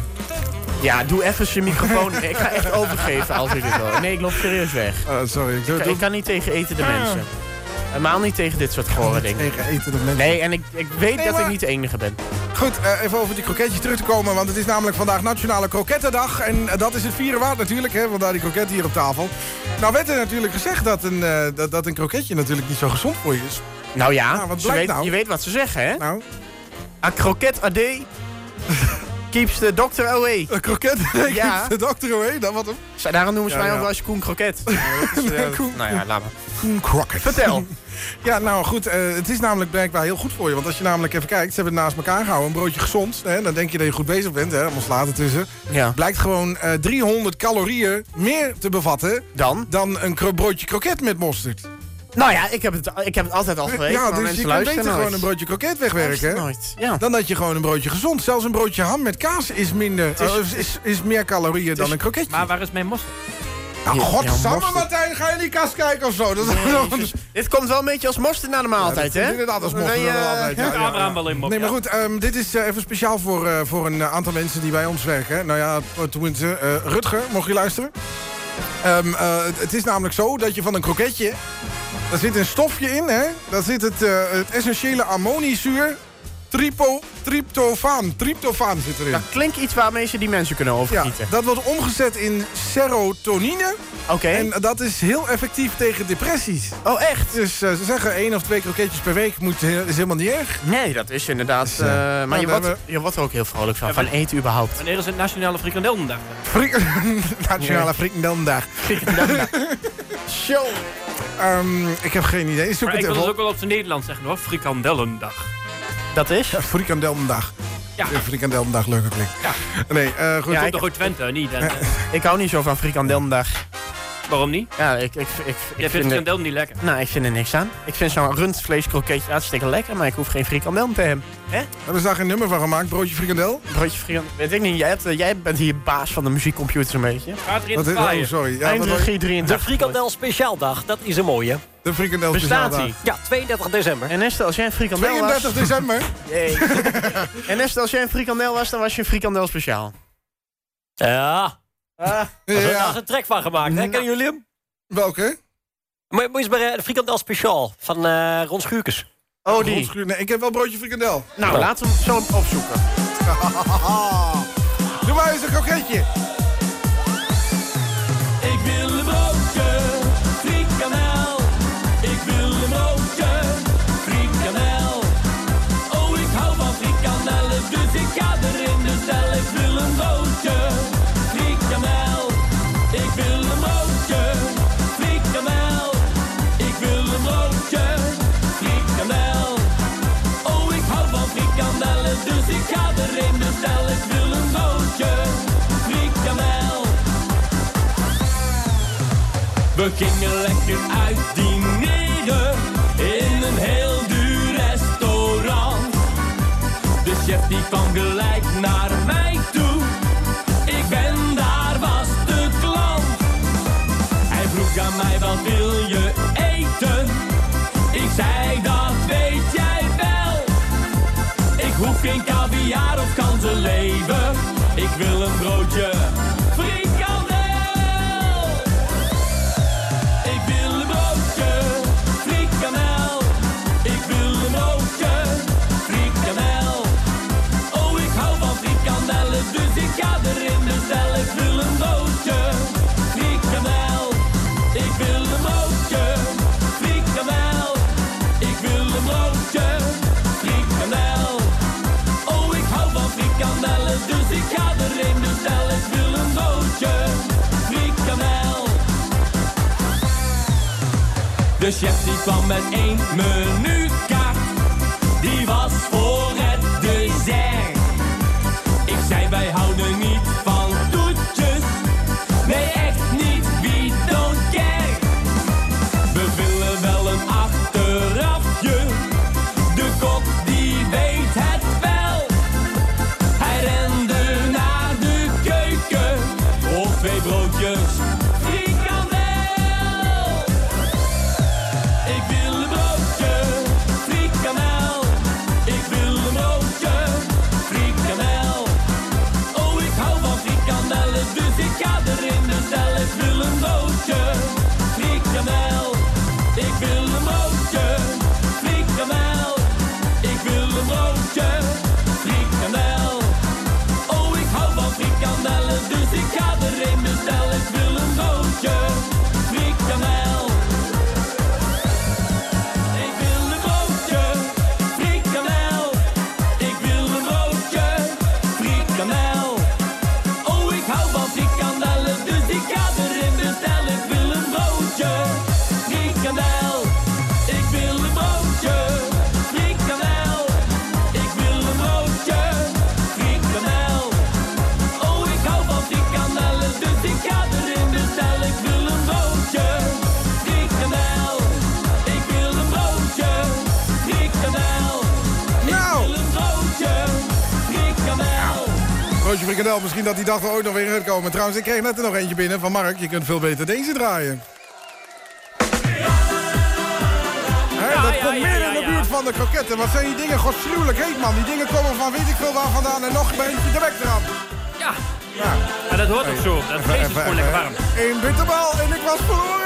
Ja, doe even zijn microfoon. ik ga echt overgeven als ik het wil. Nee, ik loop serieus weg. Oh, sorry. Ik doe, Ik, ik kan niet tegen etende mensen. Helemaal niet tegen dit soort gore dingen. tegen etende mensen. Nee, en ik, ik weet Nee, dat maar- ik niet de enige ben. Goed, eh, even over die kroketjes terug te komen. Want het is namelijk vandaag Nationale Krokettendag. En eh, dat is het vieren waard natuurlijk, hè, vandaar die kroketten hier op tafel. Nou werd er natuurlijk gezegd dat een, eh, dat, dat een kroketje natuurlijk niet zo gezond voor je is. Nou ja, Nou, wat weet, nou? je weet wat ze zeggen, hè? Nou, A kroket a day keeps the doctor away. een kroket, Ja. ja. de dokter away, dat wat hem. Daarom noemen ze Ja, mij ook wel eens Koen Kroket. Is, Nee, Koen- nou ja, laat maar. Koen Crockett. Vertel. Ja, nou goed, eh, het is namelijk blijkbaar heel goed voor je. Want als je namelijk even kijkt, ze hebben het naast elkaar gehouden. Een broodje gezond, hè, dan denk je dat je goed bezig bent. Hè, allemaal slaat tussen. Ja. Blijkt gewoon eh, 300 calorieën meer te bevatten... Dan? dan een kro- broodje kroket met mosterd. Nou ja, ik heb het, ik heb het altijd al geweten. ja, dus je luisteren beter nooit. gewoon een broodje kroket wegwerken... nooit. Ja. dan dat je gewoon een broodje gezond... Zelfs een broodje ham met kaas is, minder, is- eh, is, is, is meer calorieën dan een kroketje. Maar waar is mijn mosterd? Nou, Ja, godsamme, mosterd. Martijn, ga je in die kast kijken of zo? Dat is. Dit komt wel een beetje als mosterd na de maaltijd, Ja, dat- hè? Inderdaad, als Dan mocht ben je, er wel altijd. Ja, ja, Camera ja. wel in, Bob, Nee, maar ja. goed, ehm, dit is eh, even speciaal voor, eh, voor een eh, aantal mensen die bij ons werken. Nou ja, tenminste, eh Rutger, mocht je luisteren. Ehm, eh, het, is namelijk zo dat je van een kroketje... Daar zit een stofje in, hè? Daar zit het, eh, het essentiële ammonizuur... Tripo, tryptofaan. Tryptofaan zit erin. Dat klinkt iets waarmee ze die mensen kunnen Ja, overgieten. dat wordt omgezet in serotonine. Oké. En dat is heel effectief tegen depressies. Oh, echt? Dus eh, ze zeggen één of twee kroketjes per week moet, is helemaal niet erg. Nee, dat is inderdaad... Dus, eh, eh, maar nou, je we wordt, hebben- je wordt er ook heel vrolijk van, Ja, van eten überhaupt. Wanneer is het Nationale Frikandellendag? Frik Nationale Frikandellendag. Show! Ehm, ik heb geen idee. Zoek Maar ik het wil even het op. ook wel op zijn Nederlands zeggen hoor. Frikandellendag. Dat is? Ja, Frikandellendag. Ja. Ja, Frikandellendag, leuke klik. Ja. Nee, eh, goed. Ja, Komt ik- toch uit Twente, niet? En, eh, Ik hou niet zo van frikandellendag. Waarom niet? Ja, ik, ik, ik, ik, Jij vindt vind frikandellen niet lekker. Nou, ik vind er niks aan. Ik vind zo'n rundvleeskroketje hartstikke lekker, maar ik hoef geen frikandel te hebben. Hè? Hebben ze daar geen nummer van gemaakt, broodje frikandel? Broodje frikandel, weet ik niet. Jij, hebt, eh, jij bent hier baas van de muziekcomputer een beetje. Gaat erin Wat, oh, sorry. Ja, wat, Eindregie De 83. frikandel speciaaldag, dat is een mooie. de frikandel Bestaat die? Ja, 32 december. En Esther, als jij een frikandel 32 was... december. Jee. en Esther, als jij een frikandel was, dan was je een frikandel speciaal. Ja, Ah. daar is Ja. een trek van gemaakt. Hè? Kennen jullie hem? Welke? Moet je moet je eens bij eh, de frikandel speciaal van eh Ron Schuurkes. Oh, die. Rondschuur- Nee, ik heb wel broodje frikandel. Nou, laten we hem zo opzoeken. Doe maar eens een kroketje. We gingen lekker uit dineren in een heel duur restaurant. De chef die kwam gelijk naar kwam met één menukaart. Roosje Frikandel, misschien dat die dag er ooit nog weer in gaat komen. Trouwens, ik kreeg net er nog eentje binnen van Mark. Je kunt veel beter deze draaien. Dat komt meer in de buurt van de kroketten. Wat zijn die dingen godschuwelijk heet, man. Die dingen komen van weet ik veel waar vandaan en nog een beetje de bek eraan. Ja. Ja. Maar dat hoort ook zo. Dat vlees is gewoon lekker warm. Eén bitterbal en ik was verloren.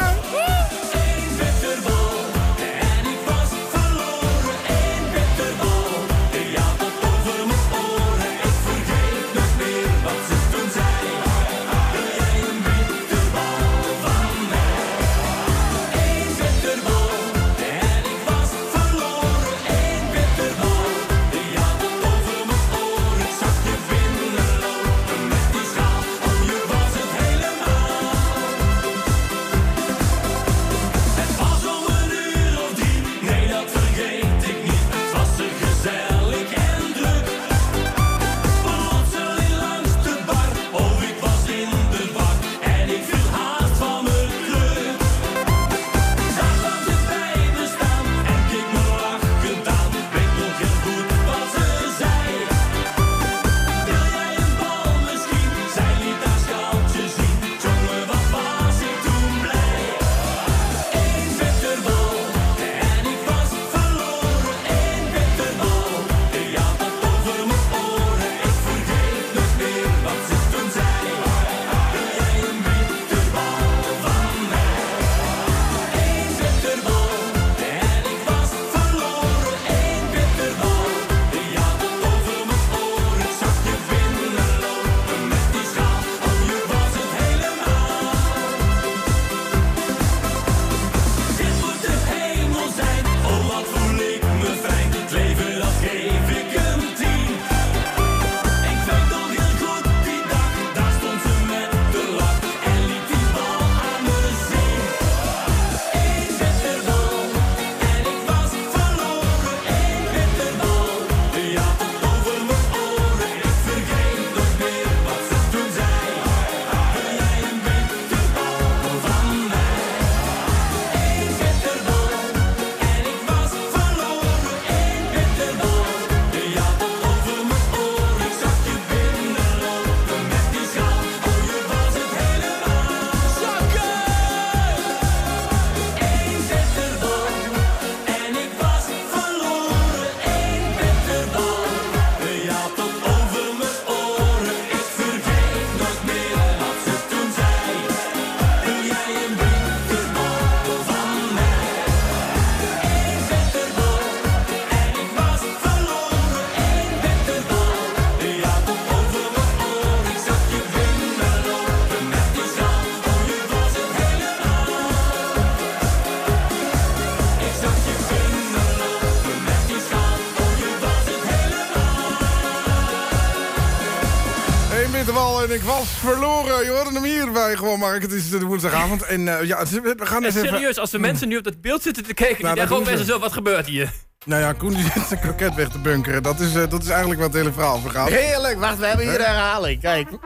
Ik was verloren. Je hoorde hem hierbij gewoon, Mark. Het is de woensdagavond. En eh, ja, we gaan En eens even... serieus, als de mensen nu op dat beeld zitten te kijken, Nou, die denken ook mensen ze. zo, wat gebeurt hier? Nou ja, Koen die zit zijn kroket weg te bunkeren. Dat is, eh, dat is eigenlijk wat het hele verhaal vergaat. Heerlijk, wacht, we hebben hier de herhaling. Kijk.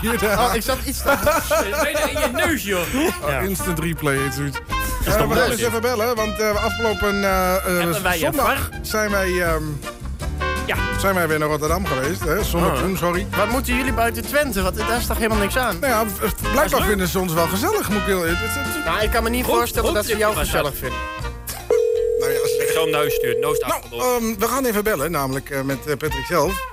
Hier de- Oh, ik zat iets te... Bijna in je neus, joh. Oh, Instant replay heet zoiets. Eh, we gaan eens even bellen, want eh, afgelopen zondag zijn wij, ehm, Ja. zijn wij weer naar Rotterdam geweest. Hè? Zondag Oh. toen, sorry. Wat moeten jullie buiten Twente? Want daar is toch helemaal niks aan? Nou ja, blijkbaar vinden ze ons wel gezellig. Moet ik heel, Nou, ik kan me niet Goed- voorstellen goed dat ze jou gezellig vinden. nou ja, als- Ik zou hem naar huis sturen, nooit Nou, ehm, we gaan even bellen, namelijk eh, met eh, Patrick zelf.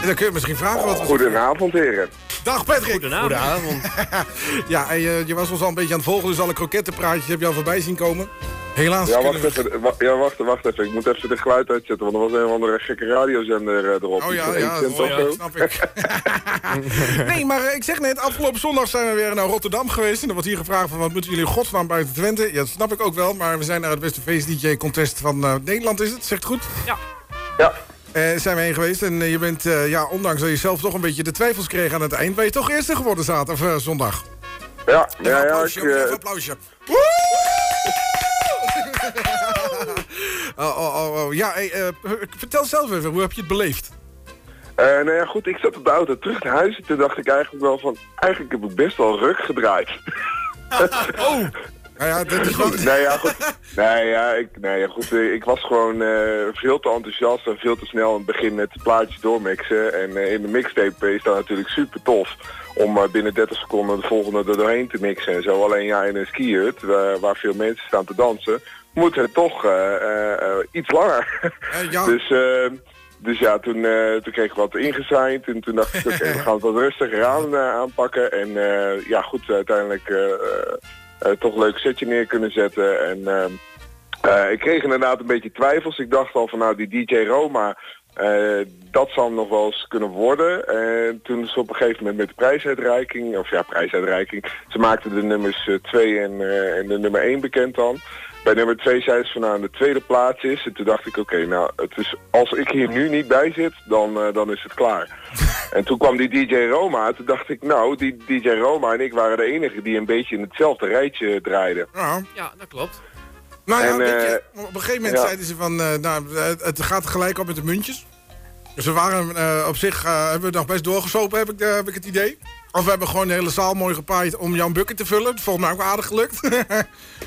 En dan kun je misschien vragen wat we... Goedenavond, heren. Dag Patrick! Goedenavond. Goedenavond. Ja, en je, je was ons al een beetje aan het volgen, dus alle krokettenpraatjes heb je al voorbij zien komen. Helaas Ja, wacht we... even. wa- Ja, wacht, wacht even. Ik moet even de geluid uitzetten, want er was een of andere gekke radiozender eh, erop. Oh ja, ja, oh ja, snap ik. nee, maar eh, ik zeg net, afgelopen zondag zijn we weer naar Rotterdam geweest. En er wordt hier gevraagd van, wat moeten jullie godsnaam buiten Twente? Ja, dat snap ik ook wel, maar we zijn naar het beste feest-dj-contest van eh, Nederland, is het? Zegt het goed? Ja. Ja. Eh, zijn we heen geweest en je bent, eh, ja, ondanks dat je zelf toch een beetje de twijfels kreeg aan het eind, ben je toch eerste geworden zaterdag of zondag. Ja, Even ja, ja. Ik, applausje, eh, even applausje. Oh, oh, oh, oh. Ja, hey, eh, vertel zelf even, hoe heb je het beleefd? eh, nou ja, goed. Ik zat op de auto terug naar huis en toen dacht ik eigenlijk wel van... Eigenlijk heb ik best wel ruk gedraaid. oh! Nou ja, dat is wat... nee, ja, goed. Nee, ja, ik, nee, ja, goed. eh, Ik was gewoon eh, veel te enthousiast en veel te snel aan het begin met plaatjes doormixen. En eh, in de mixtape is dat natuurlijk super tof om eh, binnen 30 seconden de volgende er doorheen te mixen en zo. Alleen ja, in een skihut, waar, waar veel mensen staan te dansen, moet het toch eh, eh, eh, iets langer. ja. Dus... dus ja, toen, toen kreeg ik wat ingezeind en toen dacht ik, oké, we gaan het wat rustiger aan, aanpakken. En ja, goed, uiteindelijk toch een leuk setje neer kunnen zetten. En ik kreeg inderdaad een beetje twijfels. Ik dacht al van nou, die DJ Roma, dat zal nog wel eens kunnen worden. En toen is op een gegeven moment met de prijsuitreiking, of ja, prijsuitreiking, ze maakten de nummers 2 en, en de nummer 1 bekend dan. Bij nummer 2 zei ze van nou, de tweede plaats is. En toen dacht ik, oké, nou, het is, als ik hier nu niet bij zit, dan, eh, dan is het klaar. en toen kwam die DJ Roma. Toen dacht ik, nou, die DJ Roma en ik waren de enigen die een beetje in hetzelfde rijtje draaiden. Ja. Ja, dat klopt. Nou ja, En, weet je, eh, op een gegeven moment ja. zeiden ze van, eh, nou, eh, het gaat gelijk op met de muntjes. Dus we waren eh, op zich, eh, hebben we nog best doorgesopen, heb ik, eh, heb ik het idee. Of we hebben gewoon de hele zaal mooi gepaaid om jouw bucket te vullen. Volgens mij ook aardig gelukt.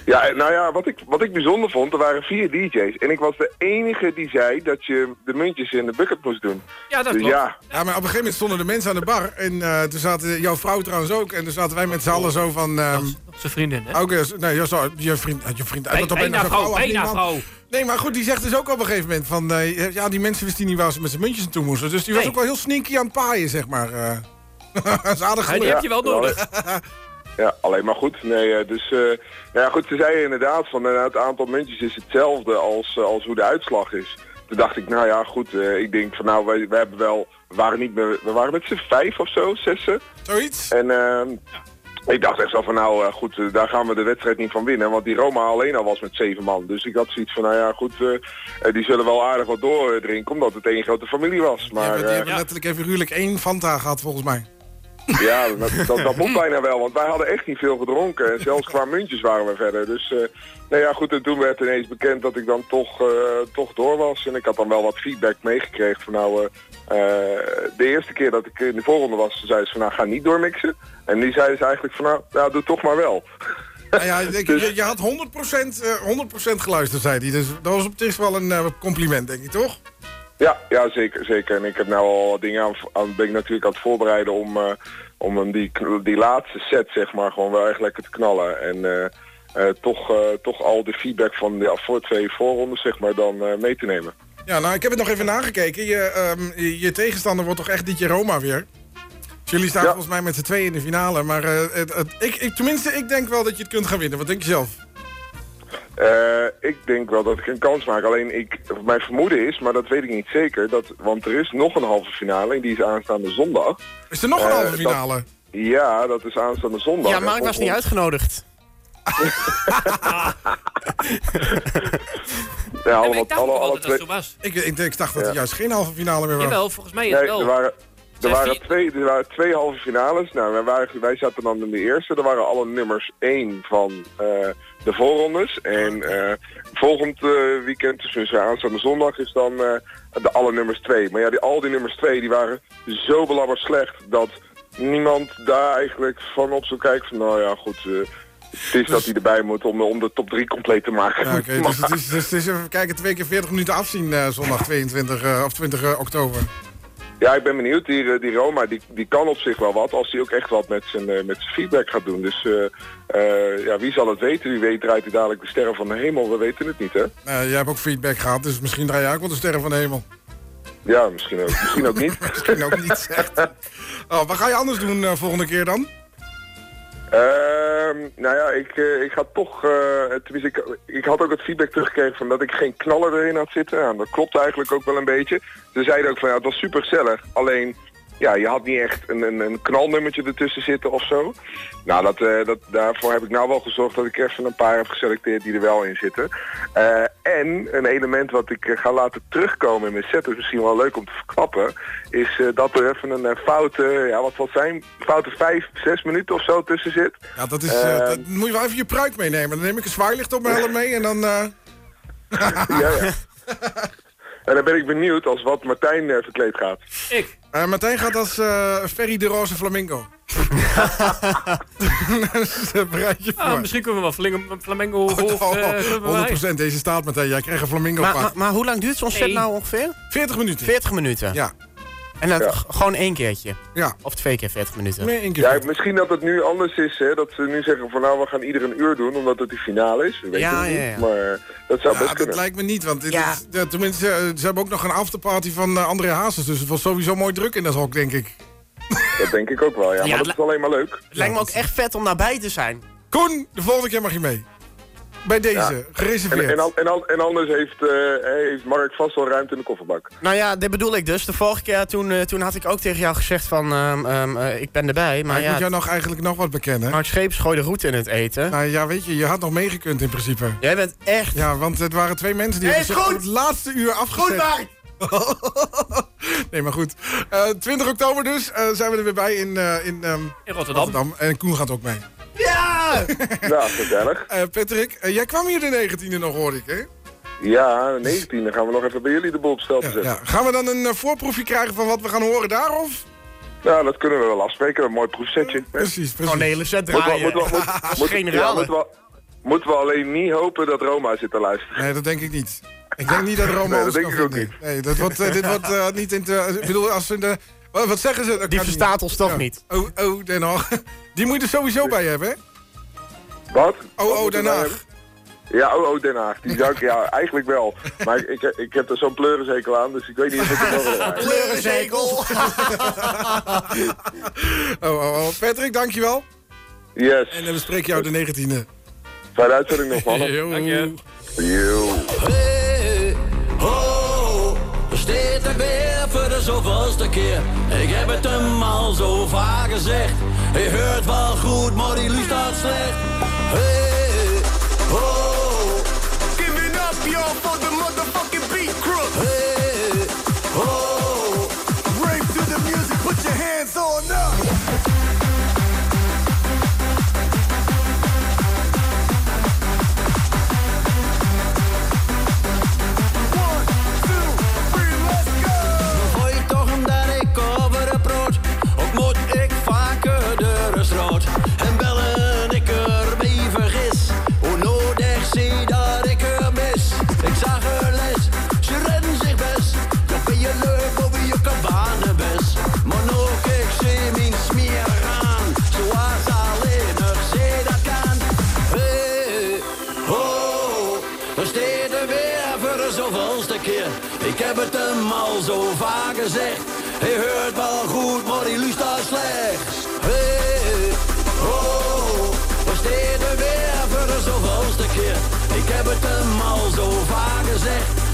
Ja, nou ja, wat ik, wat ik bijzonder vond, er waren vier DJ's. En ik was de enige die zei dat je de muntjes in de bucket moest doen. Ja, dat dus klopt. ja, Ja, maar op een gegeven moment stonden de mensen aan de bar. En eh, toen zaten jouw vrouw trouwens ook. En toen zaten wij met z'n allen zo van... ehm Zijn vriendin, hè? ook, eh, nee, ja, zo, je vriend, je vriend Bij- wat op bijna een vrouw, bijna niemand. vrouw. Nee, maar goed, die zegt dus ook op een gegeven moment van... eh, ja, die mensen wisten niet waar ze met zijn muntjes naartoe moesten. Dus die was Nee. ook wel heel sneaky aan het paaien, zeg maar. Dat is aardig Ja, die heb je wel nodig. ja, alleen maar goed. Nee, eh, dus eh, nou ja, goed, ze zeiden inderdaad van eh, het aantal muntjes is hetzelfde als, als hoe de uitslag is. Toen dacht ik, nou ja, goed, eh, ik denk van nou, wij, wij hebben wel, we waren niet meer, we waren met z'n vijf of zo, zessen. Zoiets. En ehm, ik dacht echt zo van nou, goed, daar gaan we de wedstrijd niet van winnen. Want die Roma alleen al was met zeven man. Dus ik had zoiets van, nou ja, goed, die zullen wel aardig wat doordrinken, omdat het één grote familie was. Maar, Maar, die hebben letterlijk even figuurlijk één Fanta gehad, volgens mij. Ja, dat, dat, dat moet bijna wel, want wij hadden echt niet veel gedronken. En zelfs qua muntjes waren we verder. Dus, eh nou ja, goed, en toen werd ineens bekend dat ik dan toch, eh, toch door was. En ik had dan wel wat feedback meegekregen van nou, eh, de eerste keer dat ik in de voorronde was, zeiden ze van nou, ga niet doormixen. En die zeiden ze eigenlijk van nou, ja, doe toch maar wel. Nou ja, ik- je, je had 100%, eh 100% geluisterd, zei hij. Dus dat was op zich wel een compliment, denk ik, toch? Ja, ja zeker, zeker. En ik heb nou al dingen aan, aan ben ik natuurlijk aan het voorbereiden om, eh, om hem die, die laatste set, zeg maar, gewoon wel echt lekker te knallen. En eh, eh, toch, toch al de feedback van de voor twee voorrondes, zeg maar, dan mee te nemen. Ja, nou, ik heb het nog even nagekeken. Je, ehm, je, je tegenstander wordt toch echt dit Roma weer? Dus jullie staan volgens mij met z'n tweeën in de finale. Maar het, het- ik, ik, tenminste, ik denk wel dat je het kunt gaan winnen. Wat denk je zelf? Eh, ik denk wel dat ik een kans maak. Alleen ik, mijn vermoeden is, maar dat weet ik niet zeker, dat, want er is nog een halve finale en die is aanstaande zondag. Is er nog een Eh, halve dat- finale? ja, dat is aanstaande zondag. Ja, maar ik was niet uitgenodigd. Ja, allemaal, ik dacht alle, alle dat twee... het zo was. Ik, ik, ik dacht dat Ja. er juist geen halve finale meer was. Jawel, volgens mij is Nee, het wel. er waren, er waren, twee, er waren twee halve finales. Nou, wij, waren, wij zaten dan in de eerste. Er waren alle nummers één van eh, de voorrondes. En eh, volgend eh, weekend, dus uh, aanstaande zondag, is dan eh, de alle nummers twee. Maar ja, die, al die nummers twee die waren zo belabberd slecht dat niemand daar eigenlijk van op zou kijken van nou ja, goed... eh, het is dat hij erbij moet om, om de top 3 compleet te maken. Ja, dus het is, dus het is even kijken, twee keer 40 minuten afzien eh, zondag 22 eh, of 20 eh, oktober. Ja, ik ben benieuwd. Die, eh, die Roma die, die kan op zich wel wat als hij ook echt wat met zijn, eh, met zijn feedback gaat doen. Dus eh, ja, wie zal het weten? Wie weet draait hij dadelijk de sterren van de hemel. We weten het niet, hè? Eh, jij hebt ook feedback gehad, dus misschien draai jij ook wel de sterren van de hemel. Ja, misschien ook, misschien ook niet. misschien ook niet. Oh, wat ga je anders doen volgende keer dan? Ehm, nou ja, ik, eh, ik ga toch... tenminste, ik, ik had ook het feedback teruggekregen van dat ik geen knaller erin had zitten. Nou, dat klopt eigenlijk ook wel een beetje. Ze zeiden ook van ja, het was super gezellig. Alleen, ja, je had niet echt een, een, een knalnummertje ertussen zitten of zo. Nou, dat, eh, dat, daarvoor heb ik nou wel gezorgd dat ik even een paar heb geselecteerd die er wel in zitten. Eh, en een element wat ik eh, ga laten terugkomen in mijn set, is misschien wel leuk om te verklappen, is eh, dat er even een foute, ja wat zal zijn, foute vijf, zes minuten of zo tussen zit. Ja, dat is... eh, Ehm, dat moet je wel even je pruik meenemen. Dan neem ik een zwaailicht op mijn helm mee en dan... eh, ja, ja. En dan ben ik benieuwd als wat Martijn verkleed gaat. Ik. Eh, Martijn gaat als eh, Ferry de Roze Flamingo. dus, eh, bereid je voor. Ah, misschien kunnen we wel hoofd... Oh, eh, kunnen we 100% deze staat Martijn. Jij krijgt een flamingo Maar, pak. maar, maar hoe lang duurt zo'n set nou ongeveer? 40 minuten. 40 minuten. Ja. En dan Ja. g- gewoon één keertje. Ja. Of twee keer 40 minuten. Nee, één keer. Ja, misschien dat het nu anders is, hè, dat ze nu zeggen van nou we gaan ieder een uur doen, omdat het die finale is. We weten Ja, het niet, maar dat zou Ja, best dat kunnen. lijkt me niet, want dit Ja. is- ja, tenminste, ze hebben ook nog een afterparty van eh, André Hazes, dus het was sowieso mooi druk in dat hok, denk ik. Dat denk ik ook wel, ja. Ja, maar dat is alleen maar leuk. Het lijkt me ook echt vet om daarbij te zijn. Koen, de volgende keer mag je mee. Bij deze, Ja. En, gereserveerd. en, al- en, al- en anders heeft, eh, heeft Mark vast wel ruimte in de kofferbak. Nou ja, dit bedoel ik dus. De vorige keer toen, eh, toen had ik ook tegen jou gezegd van ehm, ehm, eh, ik ben erbij. Maar maar ik ja, moet jou nog eigenlijk nog wat bekennen. Mark Scheeps gooide roet in het eten. Nou ja, weet je, je had nog meegekund in principe. Jij bent echt... Ja, want het waren twee mensen die Hey, goed! het laatste uur afgezet. Mark! nee, maar goed. Eh 20 oktober dus eh, zijn we er weer bij in, eh, in ehm, In Rotterdam. En Koen gaat ook mee. Ja! Ja, gezellig. Eh, Patrick, eh, jij kwam hier de 19e nog, hoorde ik, hè? Ja, 19, dan gaan we nog even bij jullie de boel op stel te Ja, zetten. ja. Gaan we dan een eh, voorproefje krijgen van wat we gaan horen daar, of? Nou, dat kunnen we wel afspreken, een mooi proefsetje. hè. Precies, precies. Gewoon de hele set Moeten we, draaien. moeten we, moeten- ja, we, moeten we alleen niet hopen dat Roma zit te luisteren. Nee, dat denk ik niet. Ik denk niet dat Roma Nee, dat ons denk ik ook vinden. Nee, dat wordt, dit wordt niet in te... Ik bedoel, als ze de... Wat wat zeggen ze? Dat Die verstaat ons toch Ja. niet. Oh, oh, Den Haag. Die moet je er sowieso bij hebben, hè? Wat? Oh, oh, Den Haag. Ja, oh, oh, Den Haag. Die zou ik, ja, eigenlijk wel. Maar ik, ik, ik heb er zo'n pleurenzekel aan, dus ik weet niet of ik het wel wil. Pleurenzekel. Oh, oh, oh. Patrick, dankjewel. Yes. En dan bespreek jou de 19e. Fijne uitzending nog. Yo. Dank je. Yo. Zoveelste keer. Ik heb het hem al zo vaak gezegd. Je hoort wel goed, maar die luistert slecht. Hey, ho, Giving up, yo, for the motherfucking zo vaak gezegd. Hij hoort wel goed, maar hij luistert slecht. Hey, ho, dan steed er weer voor de keer. Ik heb het hem al zo vaak gezegd.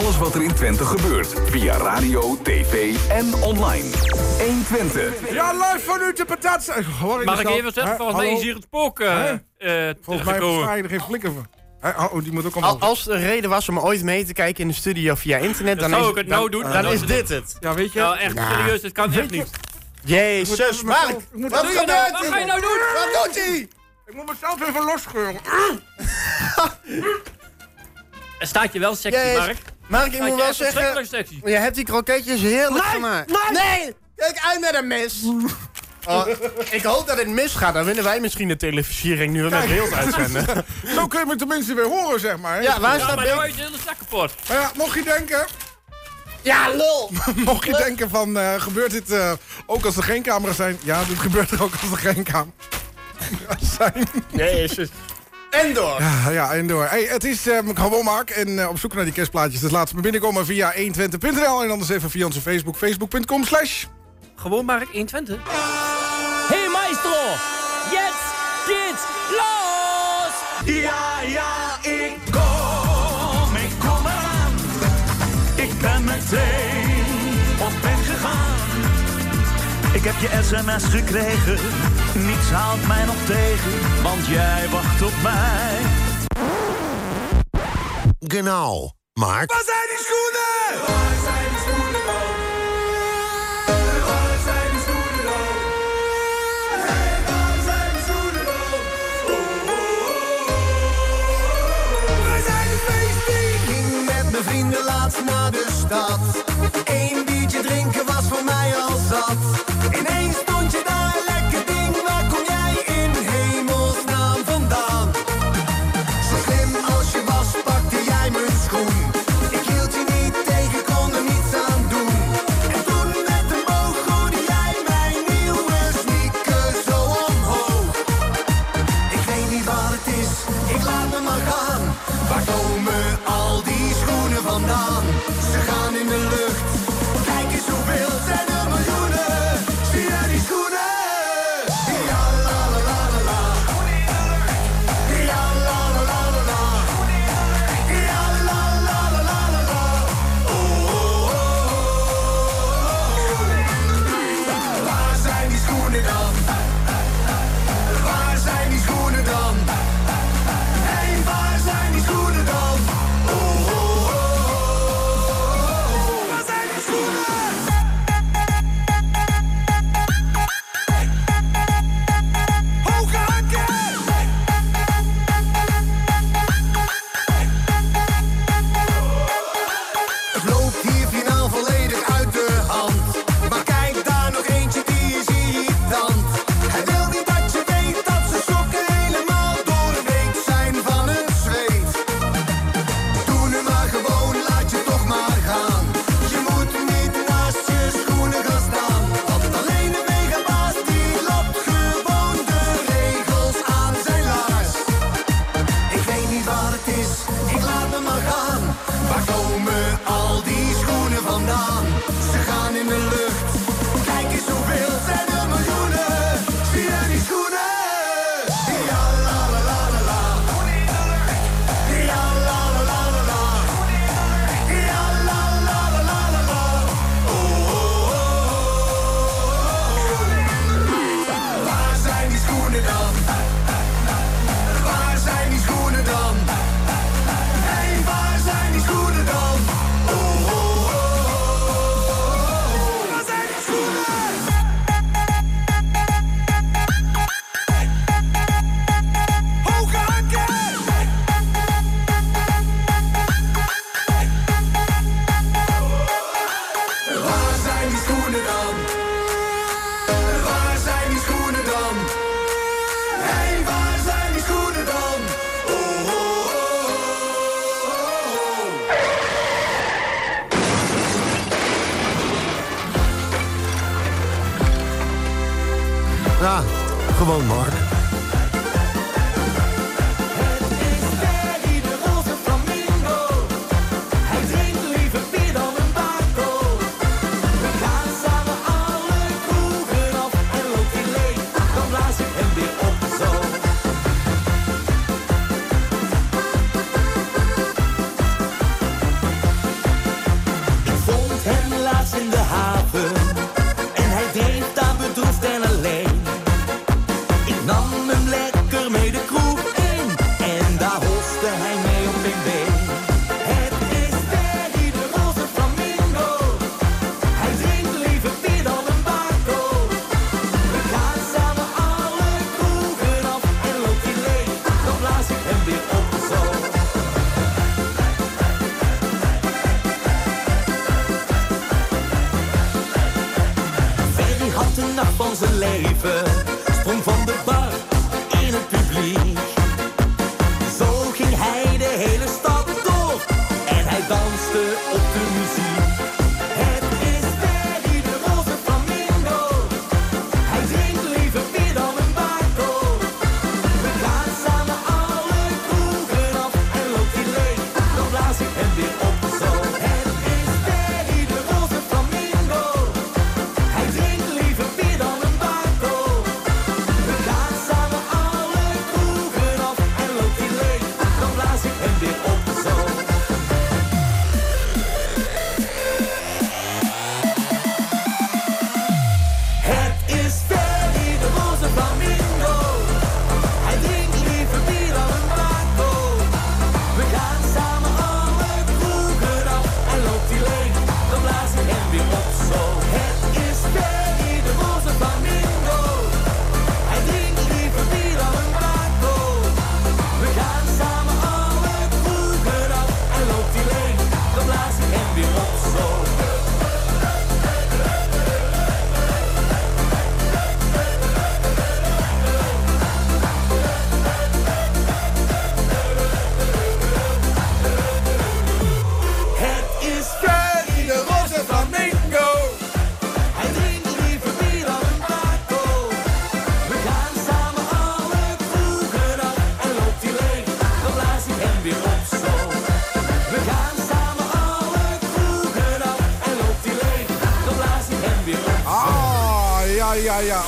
Alles wat er in Twente gebeurt. Via radio, tv en online. 1 Twente. Ja, live vanuit de patat. Eh, Mag ik even zeggen, volgens mij is hier het spook eh, Hè? eh, Volgens mij versta je er geen flikker van. Hè? Oh, die moet ook allemaal... als er reden was om ooit mee te kijken in de studio via internet, Dan dan, zou is, ik het dan, nou doen. dan Dan is is dit het. Ja, weet je... Nou, echt serieus, dit kan echt je- niet. Jezus, Mark! Moet Wat even- gebeurt Wat ga je nou doen? Wat doet hij? Ik moet mezelf even losscheuren. Er staat je wel sexy, Jezus. Mark. Mark, ik Staat moet je wel zeggen, je hebt die kroketjes heerlijk Nee, gemaakt. nee. nee! Kijk uit met een mis! Oh, ik hoop dat het misgaat, dan winnen wij misschien de televisiering nu we met beeld uitzenden. Zo kun je me tenminste weer horen, zeg maar. hè? Ja, waar is Ja, dat maar je hele zak kapot. Maar ja, mocht je denken... Ja, lul! Mocht je denken van, eh, gebeurt dit eh, ook als er geen camera's zijn? Ja, dit gebeurt er ook als er geen camera's zijn. Jezus. En door. Ja, ja, en door. Hey, het is gewoon Mark en eh, op zoek naar die kerstplaatjes. Dus laat ze me binnenkomen via 120.nl en anders even via onze Facebook, facebook.com slash... Gewoon Mark 120. Hey maestro, jetzt geht's los! Ja, ja, ik kom, ik kom eraan. Ik ben meteen op weg gegaan. Ik heb je sms gekregen, niets haalt mij nog tegen, want jij wacht op mij. Genau. Mark. Waar zijn die schoenen? Waar zijn die schoenen dan? Waar zijn die schoenen? Hey, waar zijn die schoenen dan? Oh, oh, oh. Waar zijn de feesten? ging met mijn vrienden laatst naar de stad. Eén biertje drinken was voor mij al zat.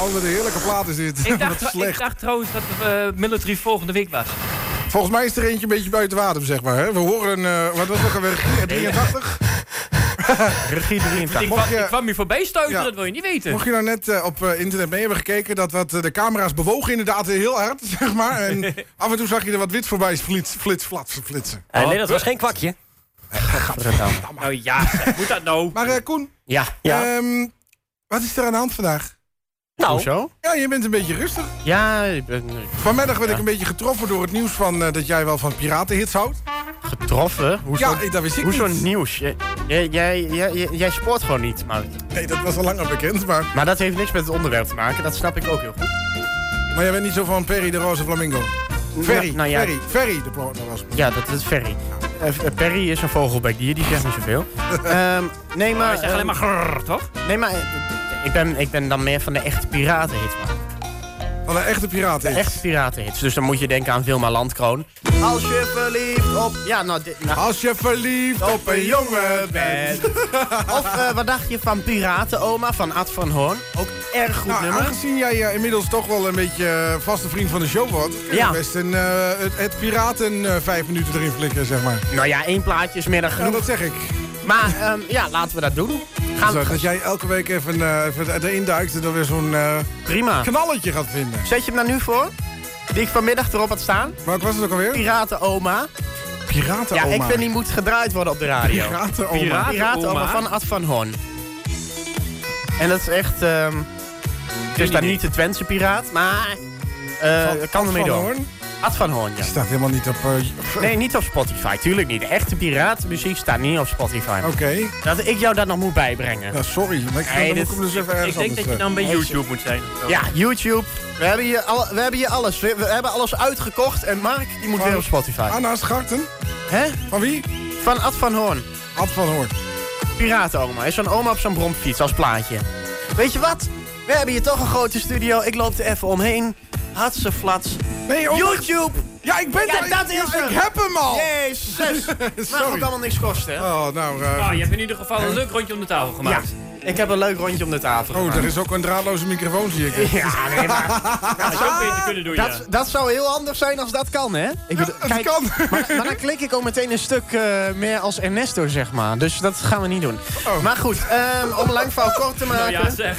Oh, wat een heerlijke plaat is dit. Ik dacht, ik slecht. dacht trouwens dat de military volgende week was. Volgens mij is er eentje een beetje buiten water, zeg maar. Hè? We horen, eh, wat was het ook alweer, regie 83? Regie 83. Ik, kwam, je- ik kwam hier voorbij stuiteren, Ja. dat wil je niet weten. Mocht je nou net eh, op internet mee hebben gekeken, dat wat, de camera's bewogen inderdaad heel hard, zeg maar. En af en toe zag je er wat wit voorbij flits, flits, flats, flitsen. Eh, nee, dat was geen kwakje. Nou ja, moet dat nou? Maar Koen, Ja. Ja. ehm, wat is er aan de hand vandaag? Nou, Hoezo? Ja, je bent een beetje rustig. Ja, ik ben eh, Vanmiddag werd ik een beetje getroffen door het nieuws van eh, dat jij wel van piratenhits houdt. getroffen. Hoezo, Ja, dat wist ik hoezo niet. nieuws? Jij, jij, jij, jij, jij sport gewoon niet, maar, Nee, dat was al langer bekend, maar, maar dat heeft niks met het onderwerp te maken. Dat snap ik ook heel goed. maar jij bent niet zo van Perry de Roze Flamingo. Ferry, Nou, nou ja. Ferry, Ferry de Roze Ja, dat is Ferry. Eh, Perry is een vogelbekdier, die zegt niet zoveel. Ehm, nee, maar... Maar zeg alleen ehm, maar grrr, toch? Nee, maar ik ben, ik ben dan meer van de echte piratenhits, man. Van een echte piraten. De echte piratenhits. Dus dan moet je denken aan Vilma Landkroon. Als je verliefd op... Ja, nou... dit- nou Als je verliefd op een jongen bent. of eh, wat dacht je van Piratenoma van Ad van Hoorn? Ook erg goed Nou, nummer. aangezien jij eh, inmiddels toch wel een beetje eh, vaste vriend van de show wordt... kun je Ja. best een, eh, het, het piraten eh, vijf minuten erin flikken, zeg maar. Nou ja, één plaatje is meer dan Ja, genoeg. dat zeg ik. Maar ehm, ja, laten we dat doen. Gaan Zo, dat jij elke week even, eh, even erin duikt en dan weer zo'n eh, Prima. knalletje gaat vinden. Zet je hem nou nu voor? Die ik vanmiddag erop had staan? Welk was het ook alweer? Piratenoma. Piratenoma. Ja, ik vind die moet gedraaid worden op de radio. Piratenoma. Piratenoma. Piratenoma van Ad van Hoorn. En dat is echt... ehm het is dan niet de Twentse piraat, maar... eh Van kan Ad ermee van door. Ad van Hoorn, ja. Die staat helemaal niet op... eh, Nee, niet op Spotify. Tuurlijk niet. De echte piratenmuziek staat niet op Spotify. Oké. Dat ik jou dat nog moet bijbrengen. Ja, sorry. Maar ik, dit- dus even Ik denk dat je eh. dan bij YouTube moet zijn. Ja, YouTube. We hebben hier, al, we hebben hier alles. We, we hebben alles uitgekocht. En Mark, die moet Van- weer op Spotify. Anna Scharten. Hè? Van wie? Van Ad van Hoorn. Ad van Hoorn. Piratenoma. Is zo'n oma op zo'n bromfiets als plaatje. Weet je wat? We hebben hier toch een grote studio. Ik loop er even omheen. Hartse flats. Nee, oh. YouTube. Ja, ik ben Ja, er. dat is ja. Ik heb hem al. Jezus. Mag ook allemaal niks kosten, hè? Oh, nou... eh, Oh, je hebt in ieder geval een leuk rondje om de tafel gemaakt. Ik heb een leuk rondje om de tafel Oh, gemaakt. er is ook een draadloze microfoon, zie ik. Ja, nee, maar... Dat zou beter kunnen doen, ja. Dat, dat zou heel anders zijn als dat kan, hè? Ik bedoel, het kan. Maar, maar dan klik ik ook meteen een stuk eh, meer als Ernesto, zeg maar. Dus dat gaan we niet doen. Maar goed, ehm, om lang verhaal kort te maken... Nou ja, zeg.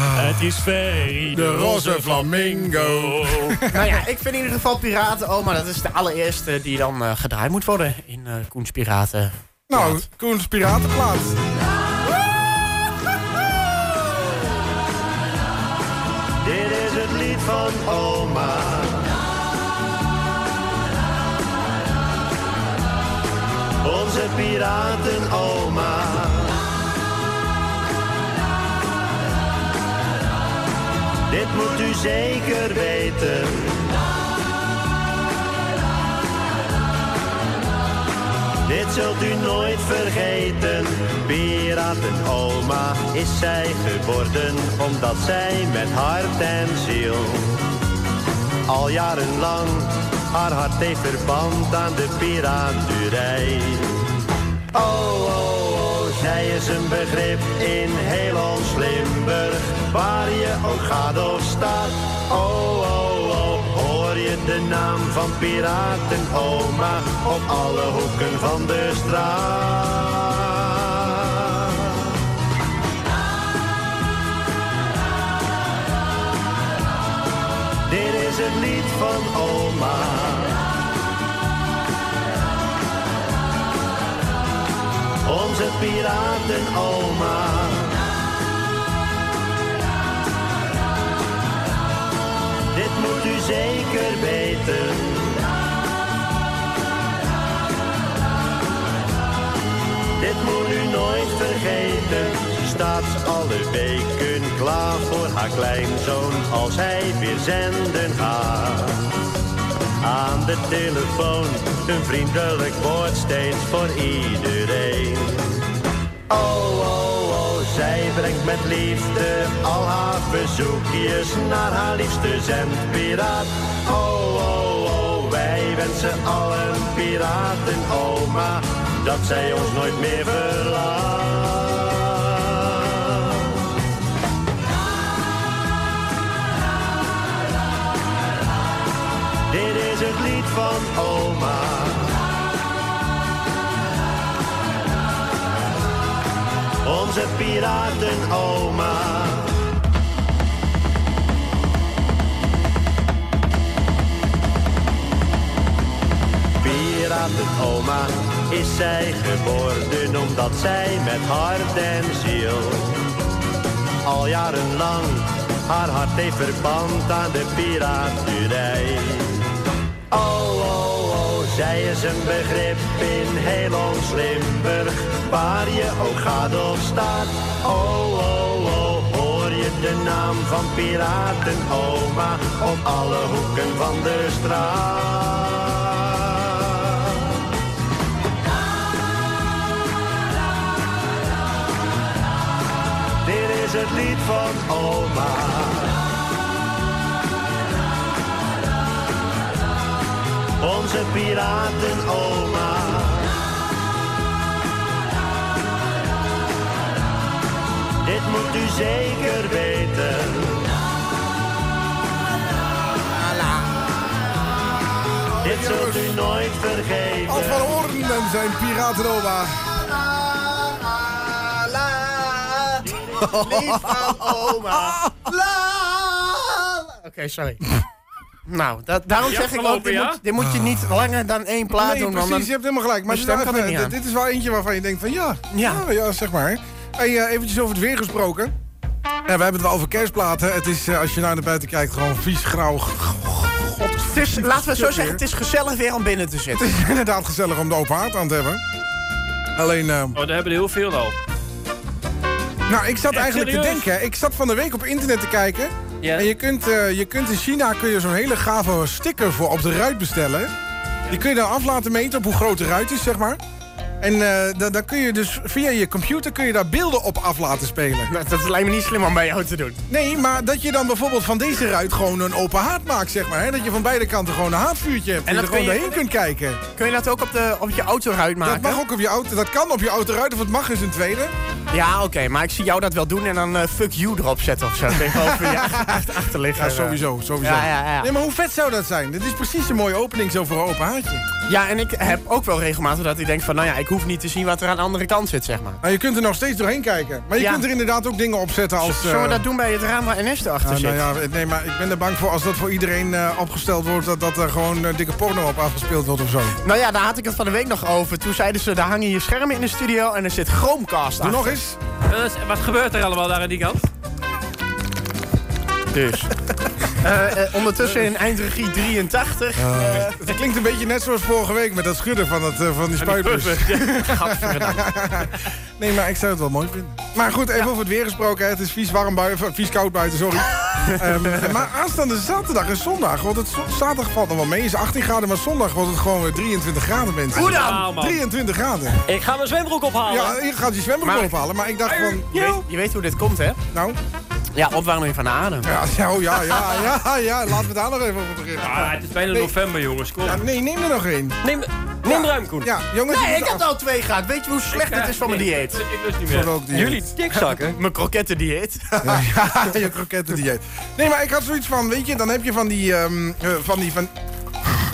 Het is Vee, De roze flamingo. nou ja, ik vind in ieder geval Piraten... Oh, maar dat is de allereerste die dan eh, gedraaid moet worden in eh Koens Piraten. Nou, Koens Piratenplaat. Dit is het lied van oma. Onze piratenoma. Dit moet u zeker weten. Dit zult u nooit vergeten. Piratenoma is zij geworden, omdat zij met hart en ziel al jarenlang haar hart heeft verband aan de piraterij. Oh, oh, zij is een begrip in heel ons Limburg, waar je ook gaat of staat. Oh, oh, oh, hoor je de naam van piratenoma op alle hoeken van de straat. Onze piratenoma. Dit moet u zeker weten. Dit moet u nooit vergeten. Staat alle weken klaar voor haar kleinzoon als hij weer zenden gaat. Aan de telefoon, een vriendelijk woord steeds voor iedereen. Oh, oh, oh, zij brengt met liefde al haar bezoekjes naar haar liefste zendpiraat. Oh, oh, oh, wij wensen allen piraten, oma, dat zij ons nooit meer verlaat. Dit is het lied van oma. Onze piratenoma. Piratenoma is zij geworden omdat zij met hart en ziel al jarenlang haar hart heeft verband aan de piraterij. Oh, oh, oh, zij is een begrip in heel ons Limburg, waar je ook gaat of staat. Oh, oh, oh, hoor je de naam van piratenoma op alle hoeken van de straat. Dit is het lied van oma. Onze piratenoma. Dit moet u zeker weten. Dit zult u nooit vergeten. Ad van Hoorn en zijn Piratenoma. Lied van oma. Oké, sorry. Nou, dat, daarom zeg ik ook, dit, ja? moet, dit moet je niet langer dan één plaat nee, doen. want precies, dan- je hebt helemaal gelijk. Maar dit, stem kan even- niet aan. dit is wel eentje waarvan je denkt van ja, ja, ja, zeg maar. Hey, eh, eventjes over het weer gesproken. Ja, we hebben het wel over kerstplaten. Het is, eh, als je naar de buiten kijkt, gewoon vies, grauw. God, Het is, laten we zo zeggen, het is gezellig weer om binnen te zitten. Het is inderdaad gezellig om de open haard aan te hebben. Alleen, eh, Oh, daar hebben er heel veel al. nou, ik zat Echt eigenlijk serieus? te denken. Ik zat van de week op internet te kijken. En je kunt, eh, je kunt in China kun je zo'n hele gave sticker voor op de ruit bestellen. Die kun je dan af laten meten op hoe groot de ruit is, zeg maar. En eh, da- dan kun je dus via je computer kun je daar beelden op af laten spelen. Dat, dat lijkt me niet slim om bij jou te doen. Nee, maar dat je dan bijvoorbeeld van deze ruit gewoon een open haard maakt, zeg maar. Hè? Dat je van beide kanten gewoon een haardvuurtje hebt. En, dat er gewoon je- doorheen kunt kijken. Kun je dat ook op, de, op je autoruit maken? Dat mag ook op je auto. Dat kan op je autoruit, of het mag is een tweede. Ja, oké, maar ik zie jou dat wel doen en dan eh, fuck you erop zetten of zo. Tegenover je achter, achterligger. Ja, sowieso, sowieso. Ja, ja, ja. Nee, maar hoe vet zou dat zijn? Dit is precies een mooie opening zo voor een open haartje. Ja, en ik heb ook wel regelmatig dat ik denk van... nou ja, ik hoef niet te zien wat er aan de andere kant zit, zeg maar. Maar je kunt er nog steeds doorheen kijken. Maar je Ja. kunt er inderdaad ook dingen op zetten als... Zullen we eh, dat doen bij het raam waar NS erachter zit? nou ja, nee, maar ik ben er bang voor als dat voor iedereen eh, opgesteld wordt... dat, dat er gewoon eh, dikke porno op afgespeeld wordt of zo. Nou ja, daar had ik het van de week nog over. Toen zeiden ze, daar hangen hier schermen in de studio en er zit Chromecast Doe nog eens. Wat gebeurt er allemaal daar aan die kant? Dus. Eh, eh, ondertussen in eindregie 83. eh, Het klinkt een beetje net zoals vorige week met dat schudden van, het, eh, van die spuitbus. Nee, maar ik zou het wel mooi vinden. Maar goed, even over het weer gesproken. hè. Het is vies warm buiten, vies koud buiten, sorry. Ehm, maar aanstaande zaterdag en zondag, want het zaterdag valt nog wel mee, is 18 graden, maar zondag wordt het gewoon weer 23 graden, mensen. Hoe dan? 23 graden. Ik ga mijn zwembroek ophalen. Ja, je gaat je zwembroek Maar- ophalen, maar ik dacht van... je, weet, je weet hoe dit komt, hè? Nou? Ja, opwarming van de adem. Ja, ja, oh, ja, ja, ja, ja, laten we daar nog even over beginnen. Ah, het is bijna Nee. november, jongens. Kom. Ja, nee, neem er nog één. Neem, neem ruim, Koen. Ja, jongens. Nee, ik af- al twee gehad. Weet je hoe slecht het is van mijn dieet? Ik lust niet Van meer. dieet? Jullie dikzakken. Mijn krokettendieet. Ja, ja, je krokettendieet. Nee, maar ik had zoiets van, weet je, dan heb je van die, ehm, eh, van die, van,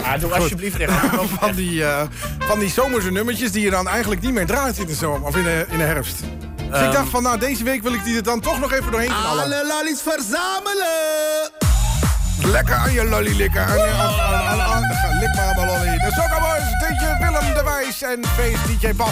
Ah, doe alsjeblieft van die, eh, van die zomerse nummertjes die je dan eigenlijk niet meer draait in de zomer of in de, in de herfst. Dus ik dacht van, nou, deze week wil ik die er dan toch nog even doorheen knallen. Alle lollies verzamelen! Lekker aan je lolly likken. Aan, je- aan, aan, aan, aan, lik maar aan mijn lolly. De Soccer Boys, DJ Willem de Wijs en feest DJ Bas.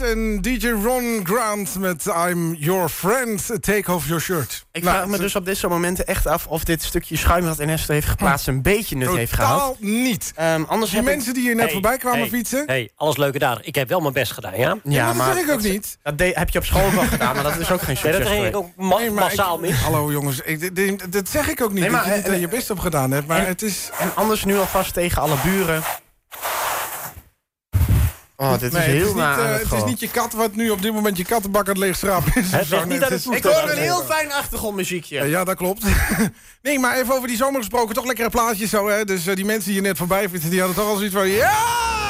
En DJ Ron Grant met I'm Your Friend. Take off your shirt. Ik Nou, vraag me ze- dus op dit soort momenten echt af of dit stukje schuim dat Ernesto heeft geplaatst een beetje nut heeft Totaal gehad. niet. Ehm, anders Die ik- mensen die hier net Hey, voorbij kwamen hey, fietsen... hey, alles leuke dagen. Ik heb wel mijn best gedaan, ja? Ja, dat zeg ik ook niet. Dat heb je op school wel gedaan, maar dat is ook geen Nee, succes. dat ging ook ma- Nee, maar massaal ik- mis. Hallo jongens, ik, dit- dat zeg ik ook niet. Nee, maar, dat je niet eh, er je best op gedaan hebt. Maar en- het is... En anders nu alvast tegen alle buren. Oh, dit Nee, is het is, niet, eh, het is niet je kat wat nu op dit moment je kattenbak aan het leegschrapen is. Het ligt niet het is- Ik hoor een heel fijn achtergrondmuziekje. Ja, ja, dat klopt. nee, maar even over die zomer gesproken. Toch lekkere plaatjes zo, hè. Dus eh, die mensen die hier net voorbij fietsen, die hadden toch al zoiets van... Ja!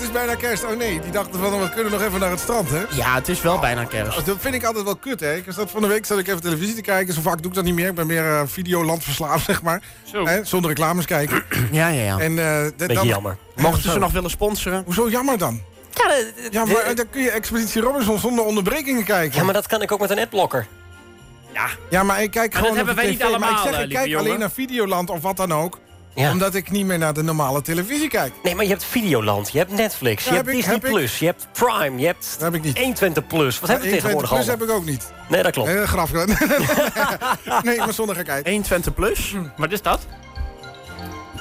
Het is bijna kerst. Oh nee, die dachten van, we kunnen nog even naar het strand, hè. Ja, het is wel bijna kerst. Dat vind ik altijd wel kut, hè. Ik zat van de week zat ik even televisie te kijken. Zo vaak doe ik dat niet meer. Ik ben meer eh, videoland verslaafd, zeg maar. Zo. Hè, zonder reclames kijken. Ja, ja, ja. En, eh, d- Beetje dan, jammer. Mochten ze nog willen sponsoren? Hoezo jammer dan? Ja, de- de- Ja, de- maar eh, dan kun je Expeditie Robinson zonder onderbrekingen kijken. ja, maar dat kan ik ook met een adblocker. Ja, maar ik kijk Maar gewoon dat hebben wij niet tv. maar allemaal, ik zeg, ik kijk jongen. alleen naar Videoland of wat dan ook. Ja. Omdat ik niet meer naar de normale televisie kijk. Nee, maar je hebt Videoland, je hebt Netflix, Ja, je heb hebt ik- Disney heb. Plus, je hebt Prime, je hebt Dat heb ik niet. 120 Plus. Wat hebben we 120 tegenwoordig plus allemaal? heb ik ook niet. Nee, dat klopt. Nee, graf. nee, maar zonder gekheid. 120 plus. Wat is dat?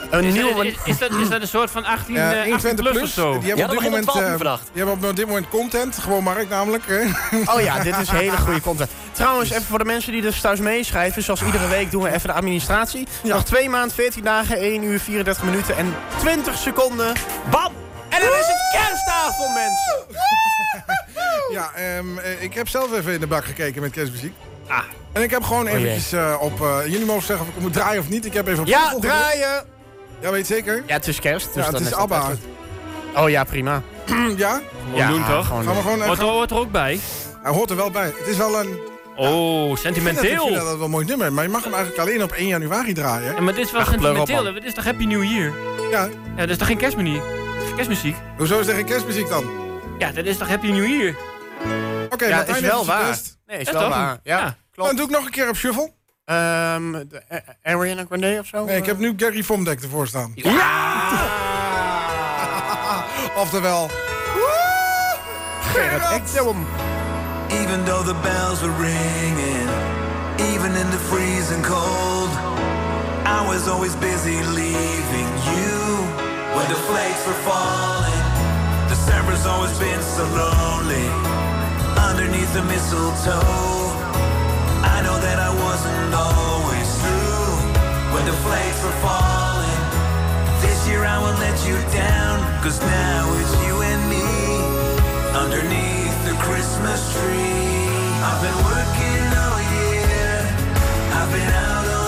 Een Is, nieuwe... is, is dat, is dat een soort van 18, Ja, eh, 18 120 plus, plus, of zo? die hebben, Ja, op dit moment, om 12 uur eh, vannacht. die hebben op dit moment content. Gewoon markt namelijk. hè. Oh ja, dit is hele goede content. Trouwens, even voor de mensen die dus thuis meeschrijven. Zoals iedere week doen we even de administratie. Nog twee maanden, 14 dagen, 1 uur, 34 minuten en 20 seconden. Bam! En dan is het kerstavond, mensen! Ja, ehm, eh, ik heb zelf even in de bak gekeken met kerstmuziek. Ah. En ik heb gewoon Oh eventjes op... eh, jullie mogen zeggen of ik moet draaien of niet. Ik heb even op Ja, draaien! Ja, weet je zeker? Ja, het is kerst. Dus Ja, dan het is ABBA. Oh ja, prima. ja? Gewoon doen, toch? gewoon Gaan we gewoon... Hoort, er- gaan- hoort er ook bij? Hij hoort er wel bij. Het is wel een... Oh, Ik vind, dat, ik sentimenteel. vind dat wel een mooi nummer. Maar je mag hem eigenlijk alleen op 1 januari draaien. Ja, maar dit is wel Ach, sentimenteel. Het is toch Happy New Year? Ja. Ja, dat is toch geen kerstmuziek? Kerstmuziek? Hoezo is er geen kerstmuziek dan? Ja, dat is toch Happy New Year? Oké, Ja, Martijn is wel waar. Nee, is Ja, wel toch? waar. Ja, Ja. klopt. Dan doe ik nog een keer op shuffle. Ehm, eh, Ariana Grande of zo? Nee, ik heb nu Gary Vomdek ervoor staan. Ja! Oftewel... Gerrit Ekdom. Even though the bells were ringing, even in the freezing cold, I was always busy leaving you when the flakes were falling. December's always been so lonely underneath the mistletoe. Wasn't always true when the flakes were falling. This year I won't let you down, cause now it's you and me underneath the Christmas tree. I've been working all year, I've been out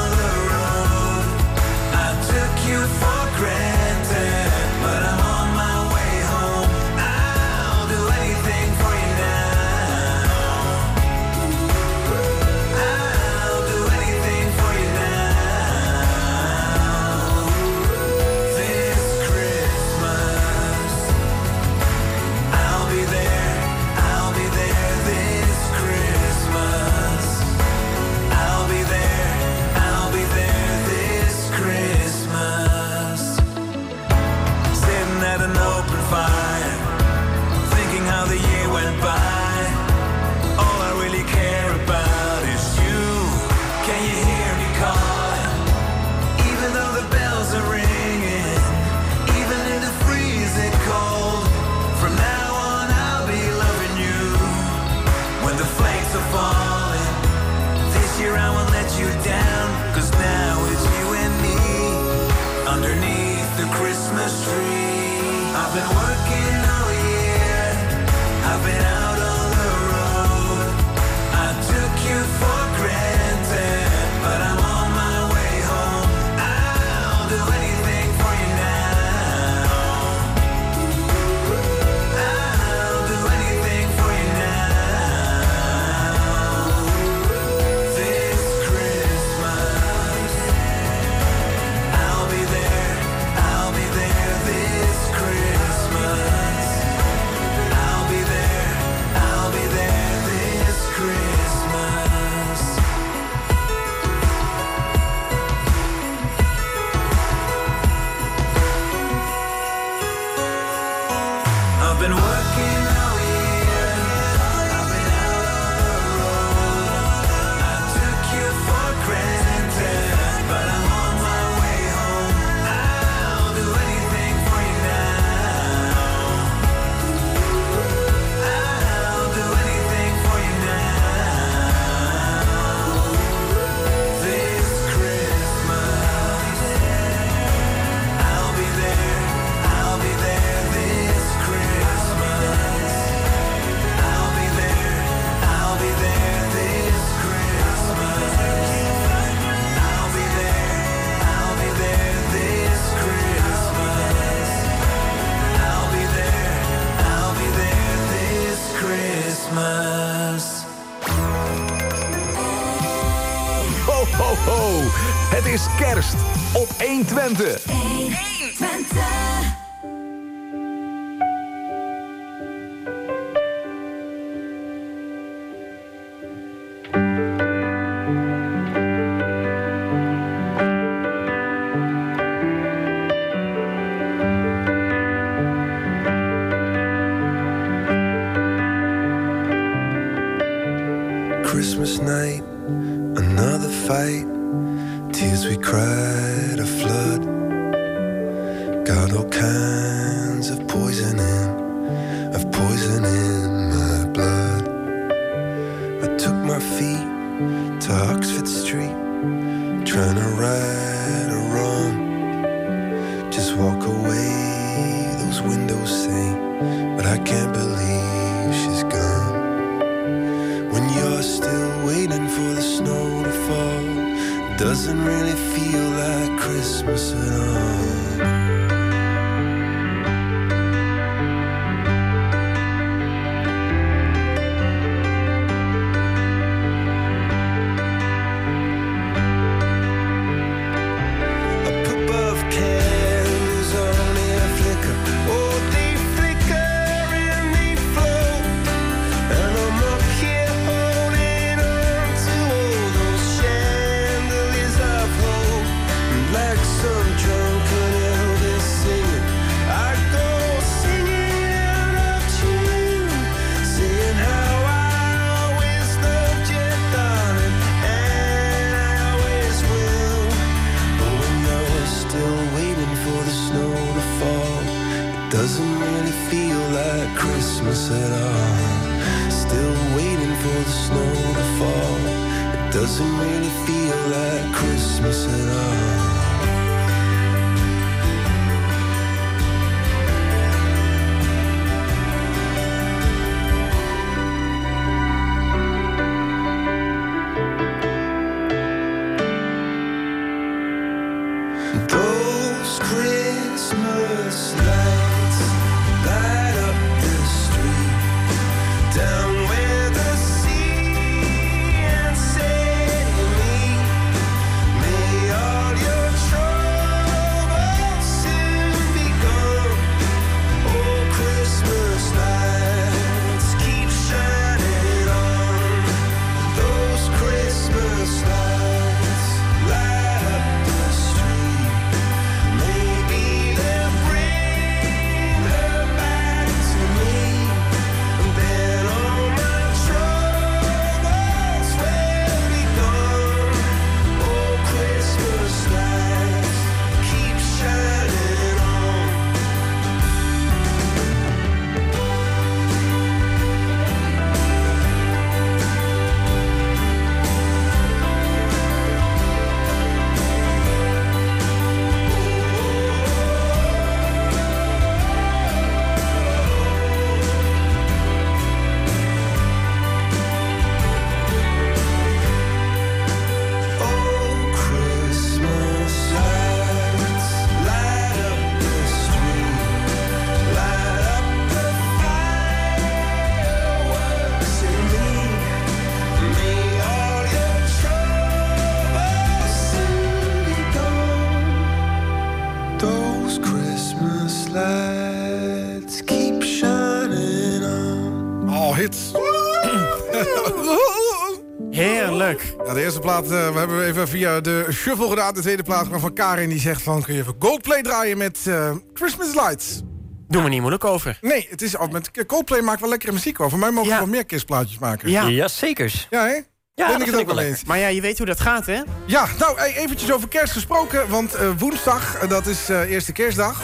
plaat, eh, we hebben even via de shuffle gedaan. De tweede plaat van Karin. Die zegt van, kun je even Coldplay draaien met eh, Christmas Lights? Doe me niet moeilijk over. Nee, het is, oh, met Coldplay maakt wel lekkere muziek. Voor mij mogen we wel meer kerstplaatjes maken. Ja. Ja, zekers. Ja, hè? Ja, ben dat ik het ook wel eens. Maar ja, je weet hoe dat gaat, hè? Ja, nou, eventjes over kerst gesproken. Want eh, woensdag, dat is eh, eerste kerstdag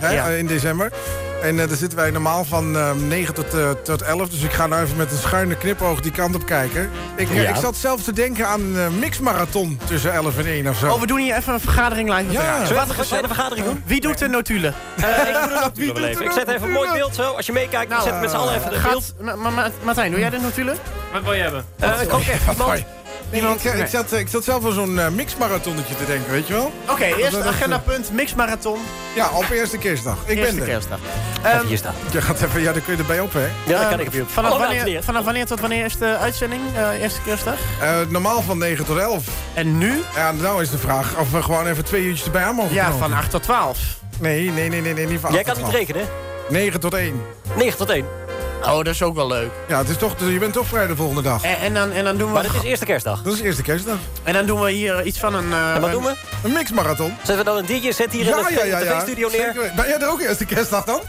hè, Ja. in december. En eh, daar zitten wij normaal van eh, 9 tot, eh, tot 11. Dus ik ga nou even met een schuine knipoog die kant op kijken. Ik, Ja. ik zat zelf te denken aan een mixmarathon tussen 11 en 1 of zo. Oh, we doen hier even een vergadering live. Ja. Zullen we Wat even een kleine vergadering doen? Wie doet de notulen? Eh, ik doe wel even. Ik zet even een mooi beeld zo. Als je meekijkt, Nou, zet met z'n allen even de beeld. Gaat, Ma- Ma- Ma- Martijn, doe jij de notulen? Wat wil je hebben? Eh, ik ook even iemand. Nee, ik, zat, ik zat zelf aan zo'n eh, mixmarathonnetje te denken, weet je wel? Oké, eerst Dat- dat- agendapunt, mixmarathon. Ja, op eerste kerstdag. Ik Eerste ben er. kerstdag. Staan. Je gaat even, ja, dan kun je erbij op, hè? Ja, dat Ehm, kan ik even. Vanaf Hallo, wanneer, vanaf wanneer tot wanneer is de uitzending? eh, eerste kerstdag? Eh, normaal van 9 tot 11. En nu? Ja, nou is de vraag of we gewoon even twee uurtjes erbij aan mogen Ja, knopen. van 8 tot 12. Nee, nee, nee, nee, nee niet van Jij 8 kan tot niet 12. rekenen, 9 tot 1. 9 tot 1. Oh, dat is ook wel leuk. Ja, het is toch, je bent toch vrij de volgende dag. En, en, dan, en dan doen we... Maar dit is eerste kerstdag. Dat is eerste kerstdag. En dan doen we hier iets van een... eh, En wat doen we? Een mixmarathon. Zetten we dan een DJ-set hier Ja, in de ja, ja, ja. tv-studio neer? Zeker. Ben jij er ook eerste kerstdag dan?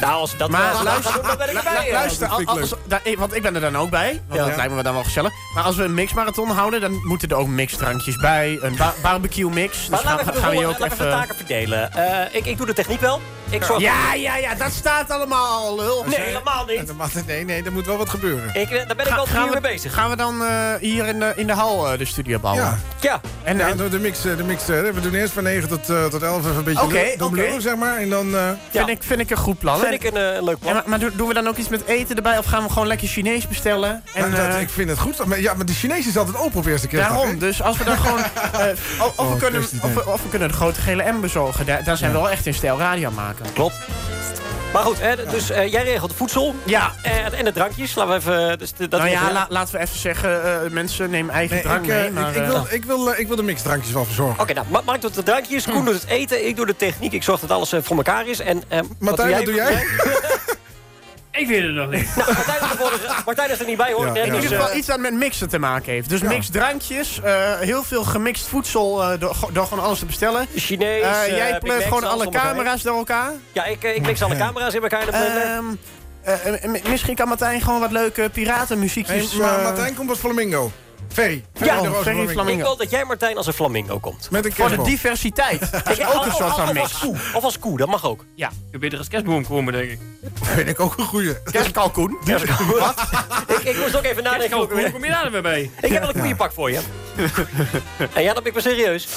Nou, als dat Maar wel luister, dan ben ik erbij. luister als- da- want ik ben er dan ook bij. Want Ja. dat lijkt me dan wel gezellig. Maar als we een mixmarathon houden, dan moeten er ook mixdrankjes bij. Een ba- barbecue mix. Dus Maar gaan, laten we, gaan we hier gewoon- ook laten we de even... taken verdelen. Eh, ik, ik doe de techniek wel. Ik zorg Ja, ja, ja, dat staat allemaal al, lul. Nee, helemaal niet. Dat mag- Nee, nee, er moet wel wat gebeuren. Ik, eh, daar ben ik Ga- al drie uur mee bezig. Gaan we dan eh, hier in de, in de hal eh, de studio bouwen? Ja. Ja. En, Ja, en- de, de mix, de mix we doen eerst van 9 tot, tot 11 even een beetje lul- lullen, zeg maar. En dan... eh, vind, ik, vind ik een goed plan. Vind ik een, een leuk Ja, plan. maar, maar doen- doen we dan ook iets met eten erbij? Of gaan we gewoon lekker Chinees bestellen? En, nou, dat, ik vind het goed. Maar, ja, maar de Chinees is altijd open op eerste kerstdag. Daarom, dus als we dan gewoon... of, we Oh, kunnen, of, we, of we kunnen de grote gele M bezorgen. Daar, daar zijn we wel echt in stijl radio aan Klopt. Maar goed, hè, dus eh, jij regelt de voedsel Ja. eh, en de drankjes. Laten we even... Dus de- dat nou ja, la- laten we even zeggen, eh, mensen nemen eigen Nee, drank ik, mee. Maar, ik, ik, wil, ik, wil, ik wil de mixdrankjes wel verzorgen. Oké, nou, Ma- Mark doet de drankjes, Koen doet het eten, ik doe de techniek. Ik zorg dat alles voor elkaar is. En, eh, Martijn, wat doe jij? Ik weet het nog niet. Nou, Martijn is er, vorige- Martijn is er niet bij, hoor. Ja, ik net, in dus, ieder eh, geval iets dat met mixen te maken heeft. Dus Ja. mixdrankjes, eh, heel veel gemixt voedsel eh, door, door gewoon alles te bestellen. Chinees, Eh, jij Macs, gewoon alle camera's door elkaar. Ja, ik, ik mix alle camera's in elkaar in de blender. Ehm, eh, eh, m- misschien kan Martijn gewoon wat leuke piratenmuziekjes... Hey, maar Martijn komt als flamingo. Ferry. Ja, Ferry Flamingo. ik wil dat jij, Martijn, als een flamingo komt. Met een voor de diversiteit. Dat is Ik- ook of- een soort of- van mix. als koe. Of als koe, dat mag ook. Ja. Je beter als kerstboom komen, denk ik. vind ik ook een goeie. Kerstkalkoen. Wat? ik, ik moest ook even nadenken. weer. kom je daar weer bij? Ik heb wel een koeienpak voor je. en ja, dan ben ik maar serieus.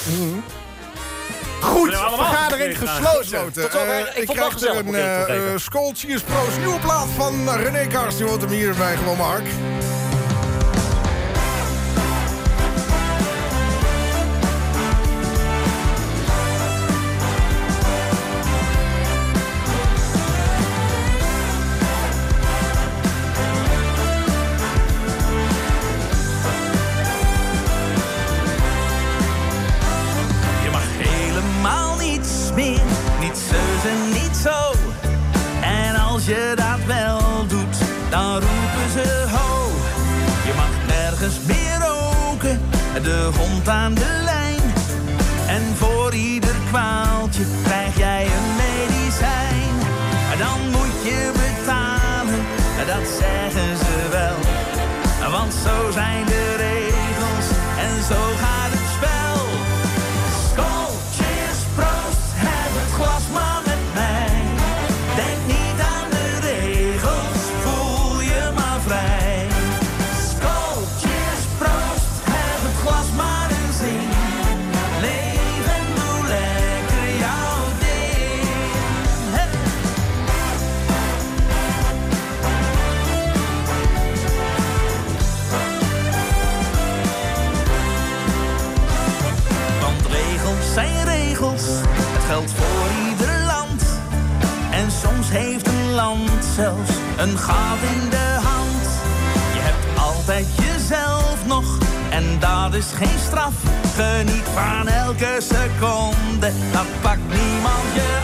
Goed, We hebben allemaal vergadering gesloten. Tot zover. Eh, Ik ik wel krijg er een eh, eh, Skoll Cheers Pro's nieuwe plaat van René Kars. Die hoort hem hier bij gewoon Mark. De hond aan de lijn. Een gat in de hand. Je hebt altijd jezelf nog, en dat is geen straf. Geniet van elke seconde, dat pakt niemand je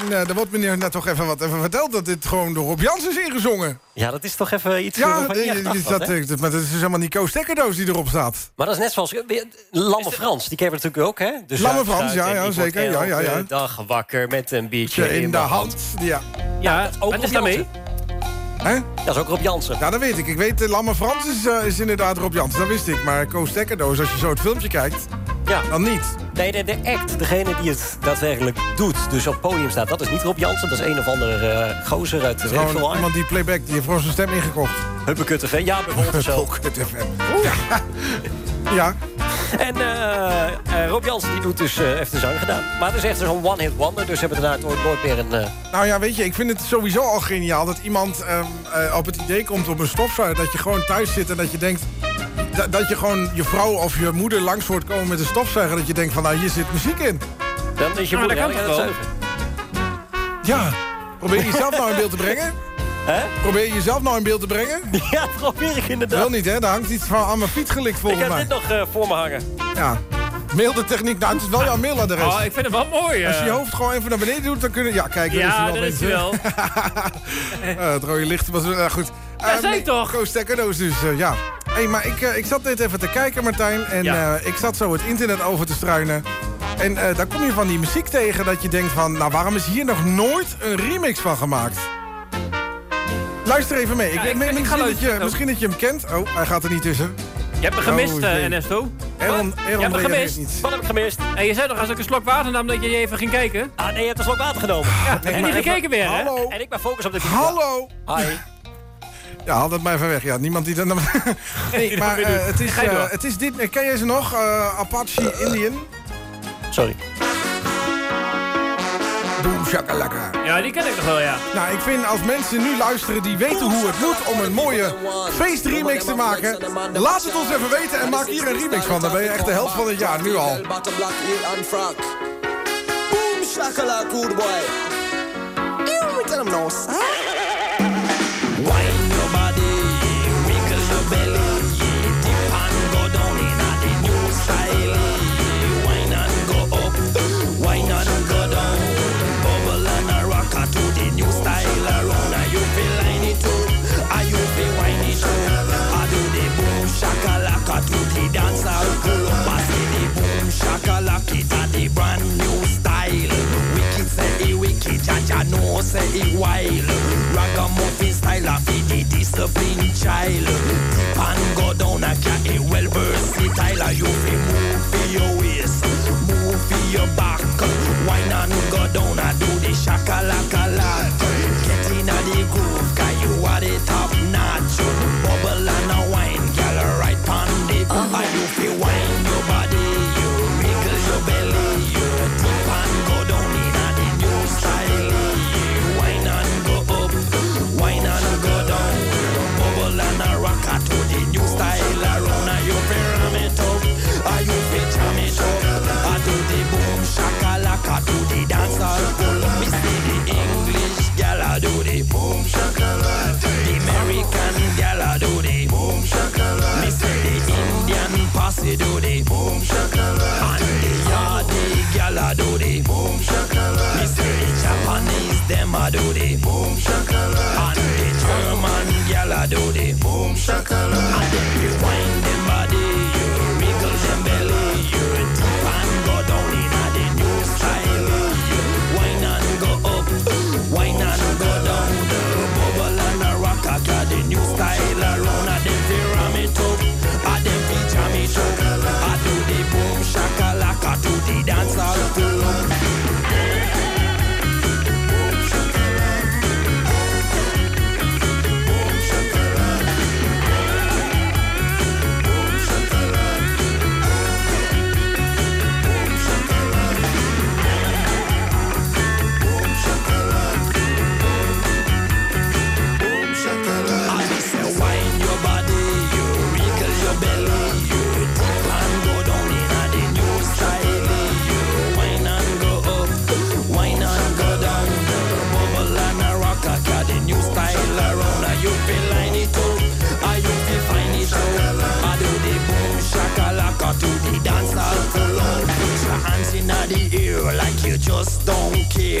En eh er wordt me net toch even wat even verteld dat dit gewoon door Rob Jans is ingezongen. Ja, dat is toch even iets Ja, je dat, hè? eh, maar dat is dus helemaal niet Koos Stekkerdoos die erop staat. Maar dat is net zoals... eh, Lamme Frans, die kennen we natuurlijk ook, hè? De Lamme Frans, ja, ja, zeker, ja, ja, ja. dag wakker met een biertje In de hand. Ja. Ja, ook wat is daarmee? Jansen. Hè? Dat is ook Rob Jansen. Ja, dat weet ik. Ik weet, uh, Lamme Frans is, is inderdaad Rob Jans. Dat wist ik. Maar Koos Stekkerdoos, als je zo het filmpje kijkt, Ja. dan niet. Nee, de, de act, degene die het daadwerkelijk doet, dus op het podium staat... dat is niet Rob Jansen, dat is een of andere eh, gozer uit de Gewoon iemand die playback, die heeft gewoon zijn stem ingekocht. Huppekut TV, ja, bijvoorbeeld zo. Huppekut FM. Ja. ja. En eh, eh, Rob Jansen die doet dus, eh, heeft de zang gedaan. Maar het is echt zo'n one-hit wonder, dus hebben daarna nooit, nooit meer een... Nou ja, weet je, ik vind het sowieso al geniaal dat iemand ehm, eh, op het idee komt op een stofzuiger. Dat je gewoon thuis zit en dat je denkt. Da- dat je gewoon je vrouw of je moeder langs hoort komen met een stofzuiger. Dat je denkt van, nou, hier zit muziek in. Dan is je moeder aan het toch. Ja. Probeer je jezelf nou in beeld te brengen? Hè? Probeer je jezelf nou in beeld te brengen? Ja, probeer ik inderdaad. Wel niet, hè? Daar hangt iets van aan mijn fiets gelikt Ik volgens heb mij. dit nog eh, voor me hangen. Ja. Mail de techniek. Nou, het is wel jouw mailadres. Oh, ik vind het wel mooi. Als je je eh. hoofd gewoon even naar beneden doet, dan kunnen... Ja, kijk, daar is Ja, hij wel, dat is wel. Eh, het rode licht was uh, goed. Ja, Eh, nee, ik toch? Koos dus, ja. Hey, maar ik, eh, ik zat net even te kijken, Martijn. En Ja. eh, ik zat zo het internet over te struinen. En eh, daar kom je van die muziek tegen dat je denkt van... Nou, waarom is hier nog nooit een remix van gemaakt? Luister even mee. Ja, ik, ik- me- ik ga misschien, dat je, misschien dat je hem kent. Oh, hij gaat er niet tussen. Je hebt me gemist, Oh, jee. Ernesto. Aaron, je Aaron hebt me reageert gemist. niet. Wat heb ik gemist? En je zei toch als ik een slok water nam dat je even ging kijken? Ah, nee, je hebt een slok water genomen. Ja, Nee, en niet gekeken weer, hè? Hallo. En ik ben focus op de Hallo. Hi. Ja, haal dat maar even weg. Ja, niemand die dat... nee, maar eh, doen. het, is, eh, het is dit... Ken jij ze nog? Eh, Apache Indian? Sorry. Boom shakalaka. Ja, die ken ik nog wel, ja. Nou, ik vind als mensen nu luisteren die weten hoe het moet om een mooie feestremix te maken, laat het ons even weten en maak hier een remix van. Dan ben je echt de helft van het jaar, nu al. Boom shakalaka, good boy. You tell them no. Know say he wild. Ragamuffin style of it, the discipline child. Dip and go down a cat, a well versatile. You feel move for your waist, move for your back. Wine and go down and do the shakalaka lot. Get in a the groove, do the boom shakalaka. And the German gal a do the boom shakalaka. And then you wind them body,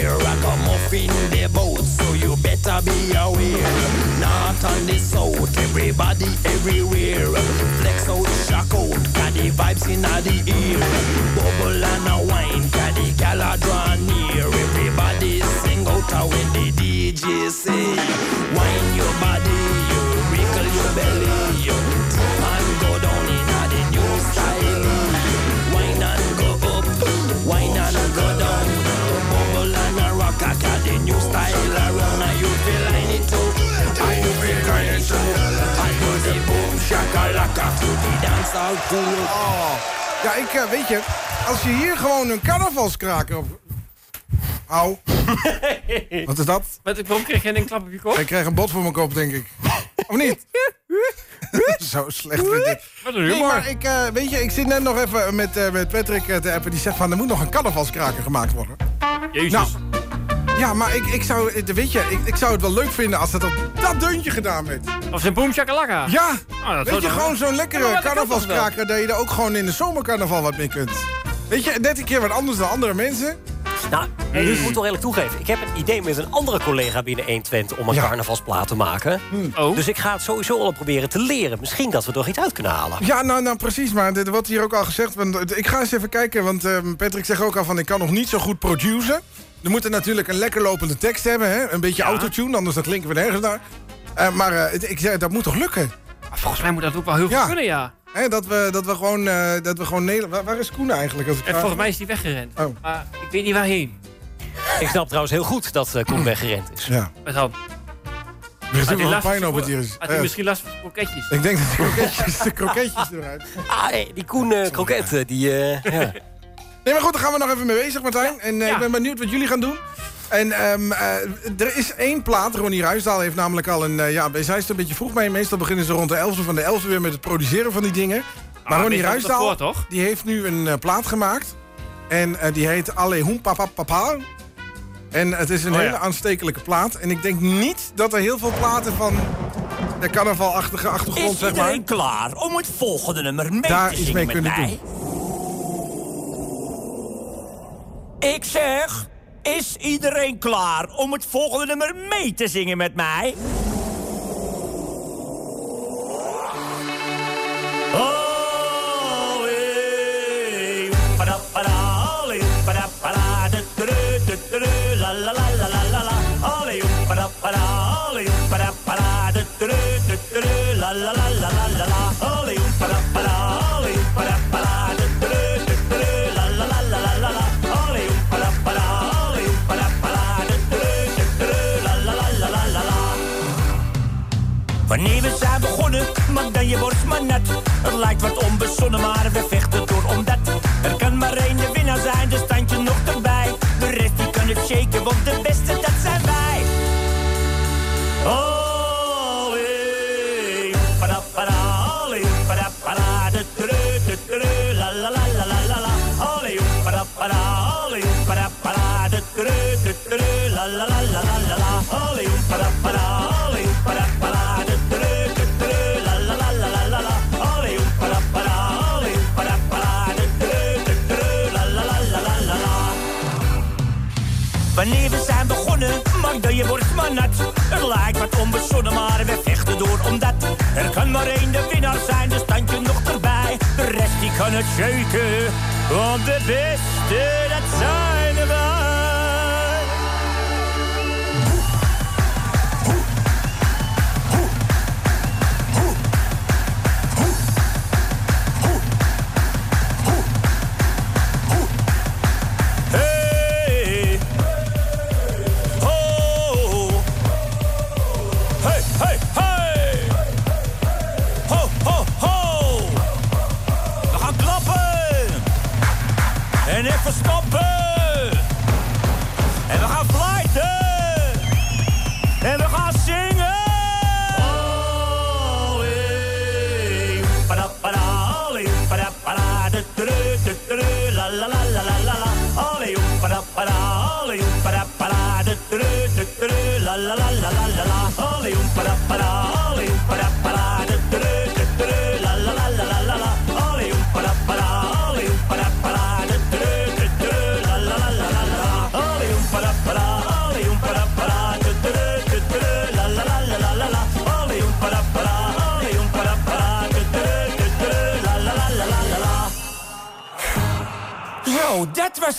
don't care. Rock a muffin the boat, so you better be aware. North and the south, everybody everywhere. Flex out, shock out, got the vibes in the ear. Bubble and a wine, got the gala draw near. Everybody sing out when the DJ say, dance hall cool. Oh. Ja, ik eh, weet je, als je hier gewoon een carnavalskraker op... Au. Wat is dat? Wat, waarom kreeg jij een klap op je kop? Ik krijg een bot voor mijn kop, denk ik. Of niet? Zo slecht vind ik. Wat een Nee, humor. maar ik, eh, weet je, ik zit net nog even met, eh, met Patrick eh, te appen. Die zegt van, er moet nog een carnavalskraker gemaakt worden. Jezus. Nou, ja, maar ik, ik, zou, eh, weet je, ik, ik zou het wel leuk vinden als dat op dat deuntje gedaan werd. Of zijn boom shakalaka. Ja, Ah, dat weet je, gewoon zo'n lekkere carnavalskraker... dat je er ook gewoon in de zomercarnaval wat mee kunt. Weet je, net een keer wat anders dan andere mensen. Nou, ik moet toch eerlijk toegeven. Ik heb een idee met een andere collega binnen 120 om een carnavalsplaat te maken. Oh. Dus ik ga het sowieso al proberen te leren. Misschien dat we er nog iets uit kunnen halen. Ja, nou, nou precies, maar dit wordt hier ook al gezegd. Want, ik ga eens even kijken, want eh, Patrick zegt ook al van... ik kan nog niet zo goed produceren. We moeten natuurlijk een lekker lopende tekst hebben, hè? Een beetje autotune, anders dan klinken we nergens naar. Eh, maar eh, ik zei, dat moet toch lukken? Volgens mij moet dat ook wel heel goed kunnen, ja. Hè, dat, we, dat we gewoon, eh, dat we gewoon Nederland... Waar, waar is Koen eigenlijk? Als ik volgens mij is die weggerend. Oh. Maar ik weet niet waarheen. Ik snap trouwens heel goed dat Koen weggerend is. Ja. Met hand. Er hij wel pijn op het hier. is. Had hij misschien last van kroketjes? Ik denk dat de kroketjes, de kroketjes eruit. Ah, nee, die Koen kroket, eh, die... eh, ja. Nee, maar goed, daar gaan we nog even mee bezig, Martijn. En eh, ik ben benieuwd wat jullie gaan doen. En ehm, eh, er is één plaat. Ronnie Ruisdaal heeft namelijk al een... eh, ja, wij zijn er een beetje vroeg mee. Meestal beginnen ze rond de 11 van de 11 weer met het produceren van die dingen. Maar Ah, Ronnie is dat Ruisdaal, voor, toch? die heeft nu een plaat gemaakt. En eh, die heet Alle Hoem Papa Papa. En het is een Oh, ja. hele aanstekelijke plaat. En ik denk niet dat er heel veel platen van de carnavalachtige achtergrond, Is zeg maar... iedereen klaar om het volgende nummer mee Daar te iets zingen mee met kunnen mij? Ik zeg, is iedereen klaar om het volgende nummer mee te zingen met mij? Oh, eh. La, la, la, la, la, la, la. La, la, la, la, Wanneer we zijn begonnen, maak dan je borst maar net. Het lijkt wat onbezonnen, maar we vechten door omdat er kan maar één de winnaar zijn, dus stand je nog erbij. De rest die kan het shaken, want de beste dat zijn wij. Oh, eh. Pada-pada, olé, pada-pada, du-du-du, du-du-du, la, la, la, la, la, la, la. Olé, pada-pada, olé, pada-pada, du-du-du, du-du-du, la, la, la, la, la, la, la. Olé, pada-pada, Wanneer we zijn begonnen, maak dan je borst maar nat. Het lijkt wat onbezonnen, maar we vechten door omdat er kan maar één de winnaar zijn, dus standje nog erbij. De rest die kan het shaken, want de beste dat zijn wij.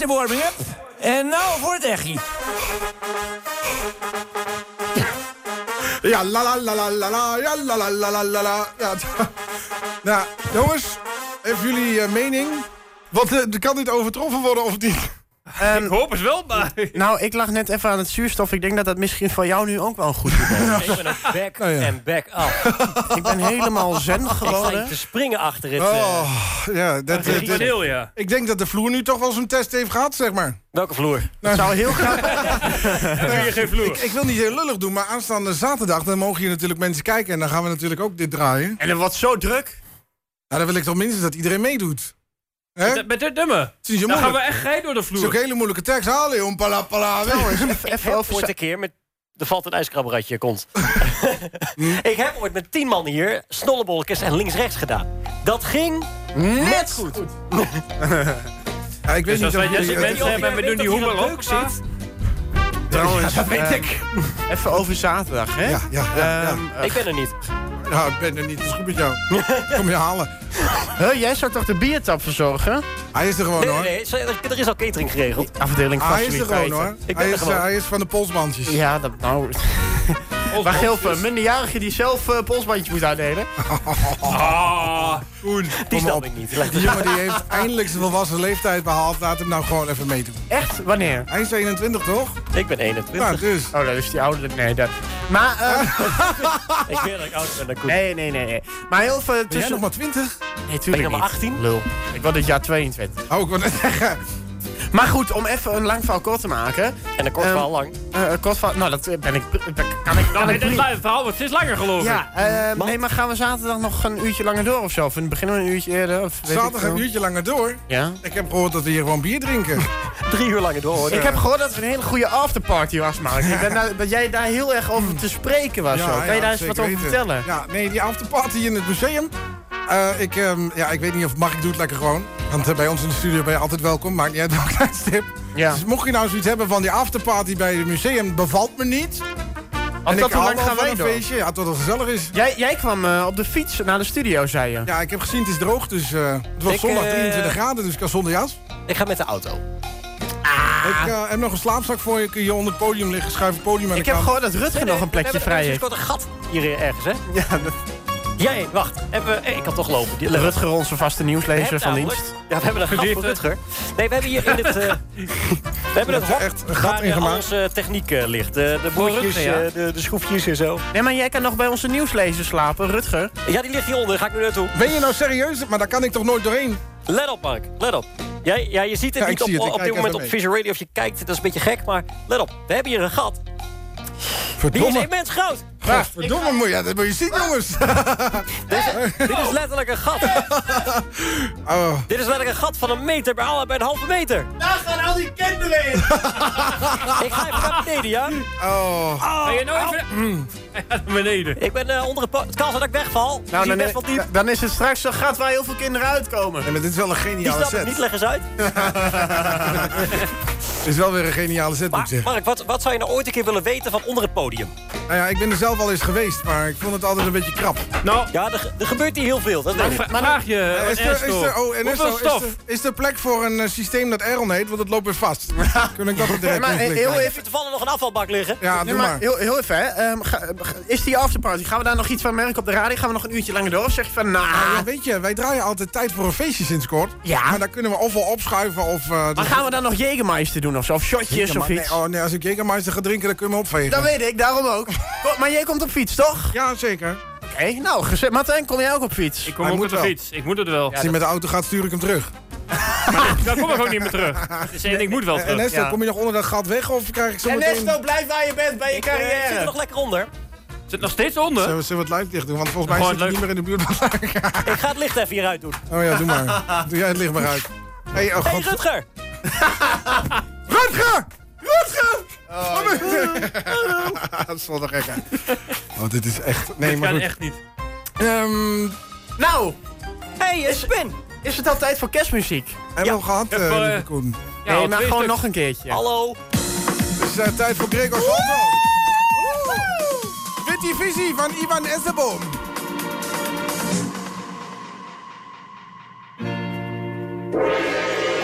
Warming-up. En nou voor het echie. Ja, la la la la la la, ja, la la la la la. Ja, nou, jongens, even jullie eh, mening. Want eh, kan dit overtroffen worden of niet? Ik hoop het wel, maar... Nou, ik lag net even aan het zuurstof. Ik denk dat dat misschien voor jou nu ook wel een goed idee is. Ik ben een back en back up. Ik ben helemaal zen Ik geworden. hier te springen achter het... eh, Oh, ja, dat, Dat is dat- ja. Ik denk dat de vloer nu toch wel zo'n test heeft gehad, zeg maar. Welke vloer? Het zou heel graag... je geen vloer. Ik, ik wil niet heel lullig doen, maar aanstaande zaterdag... dan mogen hier natuurlijk mensen kijken en dan gaan we natuurlijk ook dit draaien. En het wordt zo druk. Nou, dan wil ik toch minstens dat iedereen meedoet. Met- Met dit nummer. Het is niet zo Dan gaan we moeilijk. echt gein door de Het is vloer. ook een hele moeilijke tekst. Haal om pala pala. Trouwens, even, over... ooit een keer met... Er valt een ijskrabberatje kont. Hm? ik heb ooit met tien man hier snollebolletjes en links-rechts gedaan. Dat ging net goed. Ja, ik weet Dus niet als wij of Jesse jullie- mensen hebben en we doen die hoemel op. zit. Trouwens, Ja, dat weet eh, ik. Even over zaterdag, hè? Ja, ja, ja, ja. Ehm, eh, Ik ben er niet. Ja, ik ben er niet. Het is goed met jou. Kom je halen. huh, jij zou toch de biertap verzorgen? Hij is er gewoon Nee, hoor. nee, nee, er- er is al catering geregeld. Afdeling Ah, hij is er gewoon hoor. Ik ben Hij er is, gewoon. hij is van de polsbandjes. Ja, dat nou... Waar geldt een minderjarige die zelf eh, polsbandjes moet uitdelen? Ah, Koen. Die snap ik niet. Die jongen die heeft eindelijk zijn volwassen leeftijd behaald. Laat hem nou gewoon even meedoen. Echt? Wanneer? Hij is 21 toch? Ik ben 21. Ja, dus. Oh, dat is die ouderlijk. Nee, dat... Maar, eh, Ik weet dat ik oud ben nee, nee, nee, nee. Maar heel veel Ben jij tussen... nog maar 20? Nee, Ben ik tuurlijk nog maar niet. 18? Lul. Ik word dit jaar 22. Oh, ik wil net zeggen. Maar goed, om even een lang verhaal kort te maken. En een kort Ehm, verhaal lang. eh, een kort verhaal... Nou, dat ben ik... Dat kan ik... Nou, ik het prima. verhaal wordt steeds langer, geloof ik. Ja, eh, nee, maar gaan we zaterdag nog een uurtje langer door of zo? Of beginnen we een uurtje eerder? Of Zaterdag een uurtje langer door. Ja. Ik heb gehoord dat we hier gewoon bier drinken. Drie uur langer door. hoor. Ik heb gehoord dat het een hele goede afterparty was, Mark. Ik ben daar- dat jij daar heel erg over te spreken was. zo. Kan je daar eens wat over weten. vertellen? Ja, nee, die afterparty in het museum. Eh, ik, ehm, ja, ik weet niet of Mark doet lekker gewoon. Want eh, bij ons in de studio ben je altijd welkom. Maakt niet uit welk tijdstip. Ja. Dus mocht je nou zoiets hebben van die afterparty bij het museum, bevalt me niet. Als en dat ik hoe hou lang wel gaan wij een door? feestje. Ja, tot het gezellig is. Jij, jij kwam eh, op de fiets naar de studio, zei je. Ja, ik heb gezien het is droog, dus eh, het was Ik, zondag eh, 23 graden, dus ik kan zonder jas. Ik ga met de auto. Ah. Ik heb nog een slaapzak voor je, kun je onder het podium liggen, schuif het podium aan Ik de heb gehoord dat Rutger nog een plekje vrij heeft. Ik had een gat hier ergens, hè? Ja, dat- Jij, wacht. Even, eh, ik kan toch lopen. Die- Rutger, onze vaste nieuwslezer van namelijk- dienst. Ja, we hebben een gat voor. Rutger. Nee, we hebben hier in het... eh, we hebben het er hok echt een gat waar eh, gemaakt. onze techniek eh, ligt. De, de Rutger, ja. eh, de, de schroefjes en zo. Nee, maar jij kan nog bij onze nieuwslezer slapen, Rutger. Ja, die ligt hieronder. Ga ik nu naartoe. Ben je nou serieus? Maar daar kan ik toch nooit doorheen? Let op, Mark. Let op. Jij, ja, je ziet het Ja, niet op, zie het. Ik op dit kijk moment even op mee. Vision Radio of je kijkt. Dat is een beetje gek, maar let op. We hebben hier een gat. Die is Verdomme. immens groot. Ja, verdomme, moet je, dat moet je zien, jongens. Dit is letterlijk een gat. Oh. Dit is letterlijk een gat van een meter bij, alle- bij een halve meter. Daar gaan al die kinderen in! Ik ga even naar beneden, ja? Oh. Ben je nou even... Naar beneden. Ik ben eh, onder het... Het kan zijn dat ik wegval. Nou, dan, best wel diep. dan is het straks een gat waar heel veel kinderen uitkomen. Ja, maar dit is wel een Die geniale snap ik set. niet. Leg eens uit. Is wel weer een geniale zet, moet ik zeggen. Mark, wat, wat zou je nou ooit een keer willen weten van onder het podium? Nou ja, ik ben er zelf al eens geweest, maar ik vond het altijd een beetje krap. Nou, Ja, er, er gebeurt hier heel veel. Dat maar vraag je, Eh, is, er, is, er, oh, is, stof? er, is er plek voor een eh, systeem dat Aaron heet? Want het loopt weer vast. Kun ik dat direct Maar, eh, heel even- toevallig nog een afvalbak liggen? Ja, Nee, doe maar maar. heel, heel even, hè. Ehm, ga- is die afterparty? Gaan we daar nog iets van merken op de radio? Gaan we nog een uurtje langer door? Of zeg je van, nou... Nou, ja, weet je, wij draaien altijd tijd voor een feestje sinds kort. Ja. Maar daar kunnen we of wel opschuiven of... eh, maar gaan we dan nog Jägermeister doen of zo? Of shotjes of iets? Nee, oh, nee, als ik Jägermeister ga drinken, dan kun je me opvegen. Dat weet ik, daarom ook. Kom, maar jij komt op fiets, toch? Ja, zeker. Oké, nou, gezet. Martijn, kom jij ook op fiets? Ik kom Hij ook moet op de wel. fiets. Ik moet het wel. Als hij met de auto gaat, stuur ik hem terug. Dan kom ik ook niet meer terug. Dus één, ik moet wel En terug. Ernesto, ja. kom je nog onder dat gat weg of krijg ik zo meteen... Ernesto, blijf waar je bent bij je Ik eh, ik zit er carrière. nog lekker onder. Zit nog steeds onder? Zullen we, zullen we het live dicht doen? Want volgens mij Gewoon zit hij leuk. niet meer in de buurt. van Ik ga het licht even hieruit doen. oh ja, doe maar. Doe jij het licht maar uit. Hey, oh Hey god. Rutger! Rutger! Rutger! Oh, dat is wel te gek, hè? Oh, dit is echt... Nee, Dit maar kan goed. echt niet. Ehm, Nou, Hey, Spin! is het al tijd voor kerstmuziek? hebben we al gehad, eh, eh, lieve Koen. Ja, nee, al maar gewoon stuks. nog een keertje. Hallo! Het is eh, tijd voor Gregor Salto. Witty Visie van Ivan Esseboom.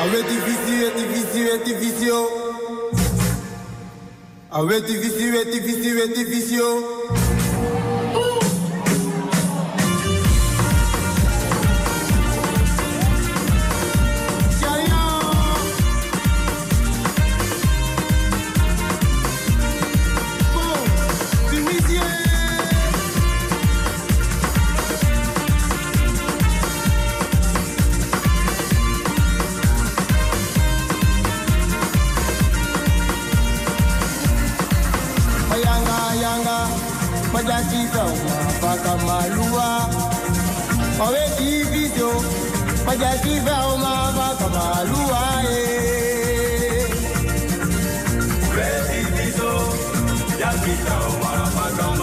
Aweti visi, weti visi, Ah ouais, difficile, ouais, difficile, ouais, difficile. malua. Owe divido oja kiva o ma ba ka malua e Ready, so, just get out, what am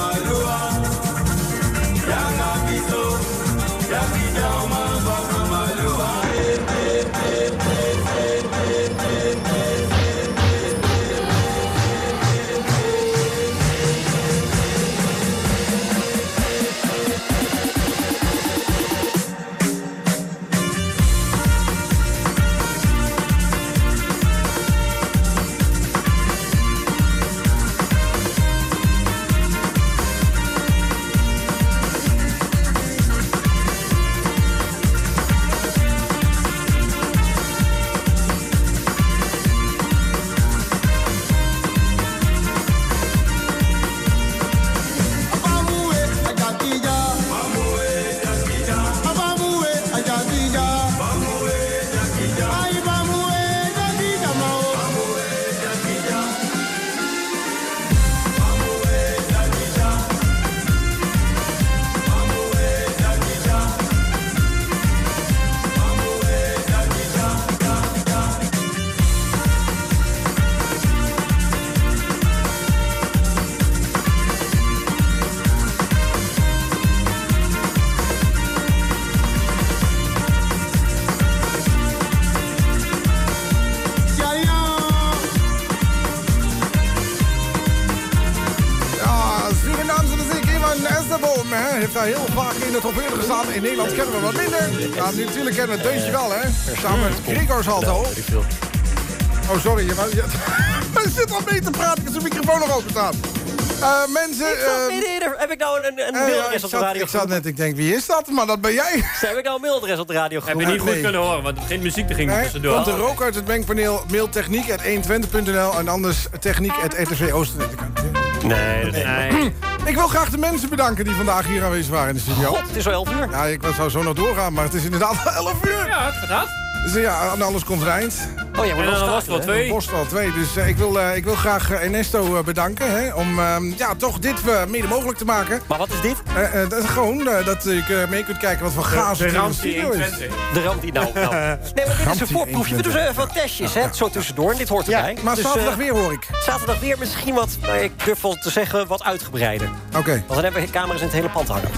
Ja, natuurlijk kennen we het deuntje wel, hè. Samen met Gregor Salto. Oh, sorry. Je, je, je zit al mee te praten. Ik heb zijn microfoon nog open staan. Eh, mensen... Ik zat eh, midden Heb ik nou een, een eh, ja, mailadres ik, op de radio ik zat net, ik denk, wie is dat? Maar dat ben jij. Heb ik nou een mailadres op de radio Heb je niet goed nee. kunnen horen, want geen muziek te ging Nee, tussendoor. komt de rook uit het mengpaneel. Mail techniek.120.nl en anders techniek.rtv Oosten. Nee, dat Nee. Ik wil graag de mensen bedanken die vandaag hier aanwezig waren in de studio. God, het is al 11 uur. Ja, ik zou zo nog doorgaan, maar het is inderdaad al 11 uur. Ja, hard. Dus ja, aan alles komt het eind. Oh ja, En maar dan dan was het wel twee. Bostal 2. Dus eh, ik, wil, eh, ik wil graag eh, Ernesto bedanken hè, om ehm, ja, toch dit mede mogelijk te maken. Maar wat is dit? Eh, eh, dat is gewoon eh, dat je eh, mee kunt kijken wat voor gaas De er in de studio is. 120. De ram die nou. nou. Nee, maar dit is een voorproefje. We doen 21. even wat testjes, hè? Zo tussendoor. En dit hoort Ja, erbij. maar Dus, zaterdag weer hoor ik. Zaterdag weer misschien wat, nou, ik durf wel te zeggen, wat uitgebreider. Oké. Want dan hebben we camera's in het hele pand hangen.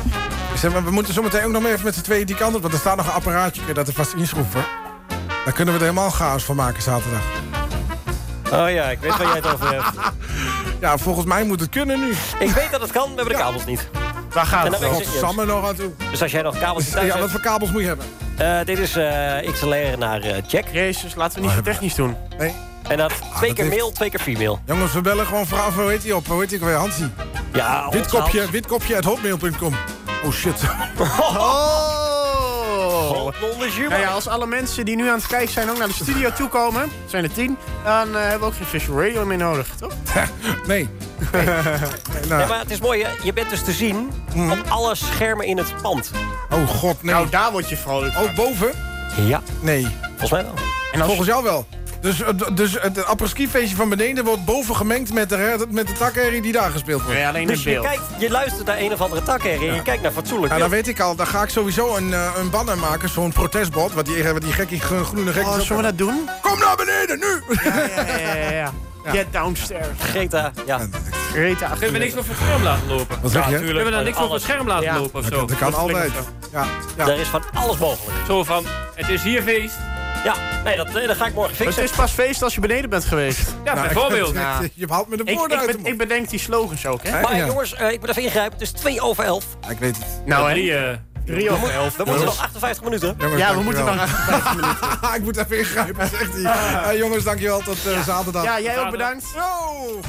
Zeg maar, we moeten zometeen ook nog maar even met z'n tweeën die kant op. Want er staat nog een apparaatje dat er vast inschroeven. Daar kunnen we er helemaal chaos van maken zaterdag. Oh ja, ik weet waar jij het over hebt. Ja, volgens mij moet het kunnen nu. Ik weet dat het kan, we hebben de kabels niet. Waar gaat het. Samen nog aan toe. Dus als jij nog kabels thuis Ja, hebt... wat voor kabels moet je hebben? Eh, dit is eh XLR naar eh, Jack. Jezus, laten we niet zo technisch doen. Nee. En dat twee dat keer heeft- male, twee keer female. Jongens, we bellen gewoon vrouw. Hoe heet die op? Hoe heet die ook weer? Hansie. Ja, Witkopje, witkopje at hotmail.com. Oh shit. Oh! Nou ja, als alle mensen die nu aan het kijken zijn ook naar de studio toekomen, het zijn er tien, dan eh, hebben we ook geen visual radio meer nodig, toch? nee. nee. nou. Nee, maar het is mooi, hè? je bent dus te zien op alle schermen in het pand. Oh god, nee. Nou, daar word je vrolijk Ook boven? Ja. Nee. Volgens mij wel. En als- Volgens jou wel. Dus, eh, dus het apres-ski feestje van beneden wordt boven gemengd met de, met de takherrie die daar gespeeld wordt. Ja, alleen Dus je, beeld. kijkt, je luistert naar een of andere takherrie en je kijkt naar fatsoenlijk Nou, dan weet ik al, dan ga ik sowieso een, eh, een banner maken, zo'n protestbord, wat die, wat die gekkie gro- groene gekkies Oh, zullen we dat doen? Kom naar beneden, nu! Ja, ja, ja, ja. Get downstairs. Greta, ja. Greta. Kunnen we niks op het scherm laten lopen? Wat zeg je? Kunnen we dan niks op het scherm laten Ja. lopen of Dat zo? kan, dat kan altijd. Ja, ja. Er is van alles mogelijk. Zo van, het is hier feest. Ja, nee, dat, dat ga ik morgen Het fixen. is pas feest als je beneden bent geweest. Ja, Nou, bijvoorbeeld. ik- Ja. Je haalt me de woorden ik, uit ben- ik bedenk die slogans ook, hè? Maar Ja. jongens, eh, ik moet even ingrijpen. Het is 2 over 11. Ja, ik weet het. Nou? Drie, eh, Drie of elf. We moeten nog 58 minuten. Jongens, Ja, we moeten nog 58 minuten. ik moet even ingrijpen, zegt hij. Eh, jongens, dankjewel. Tot eh, zaterdag. Ja, jij ook bedankt. Yo!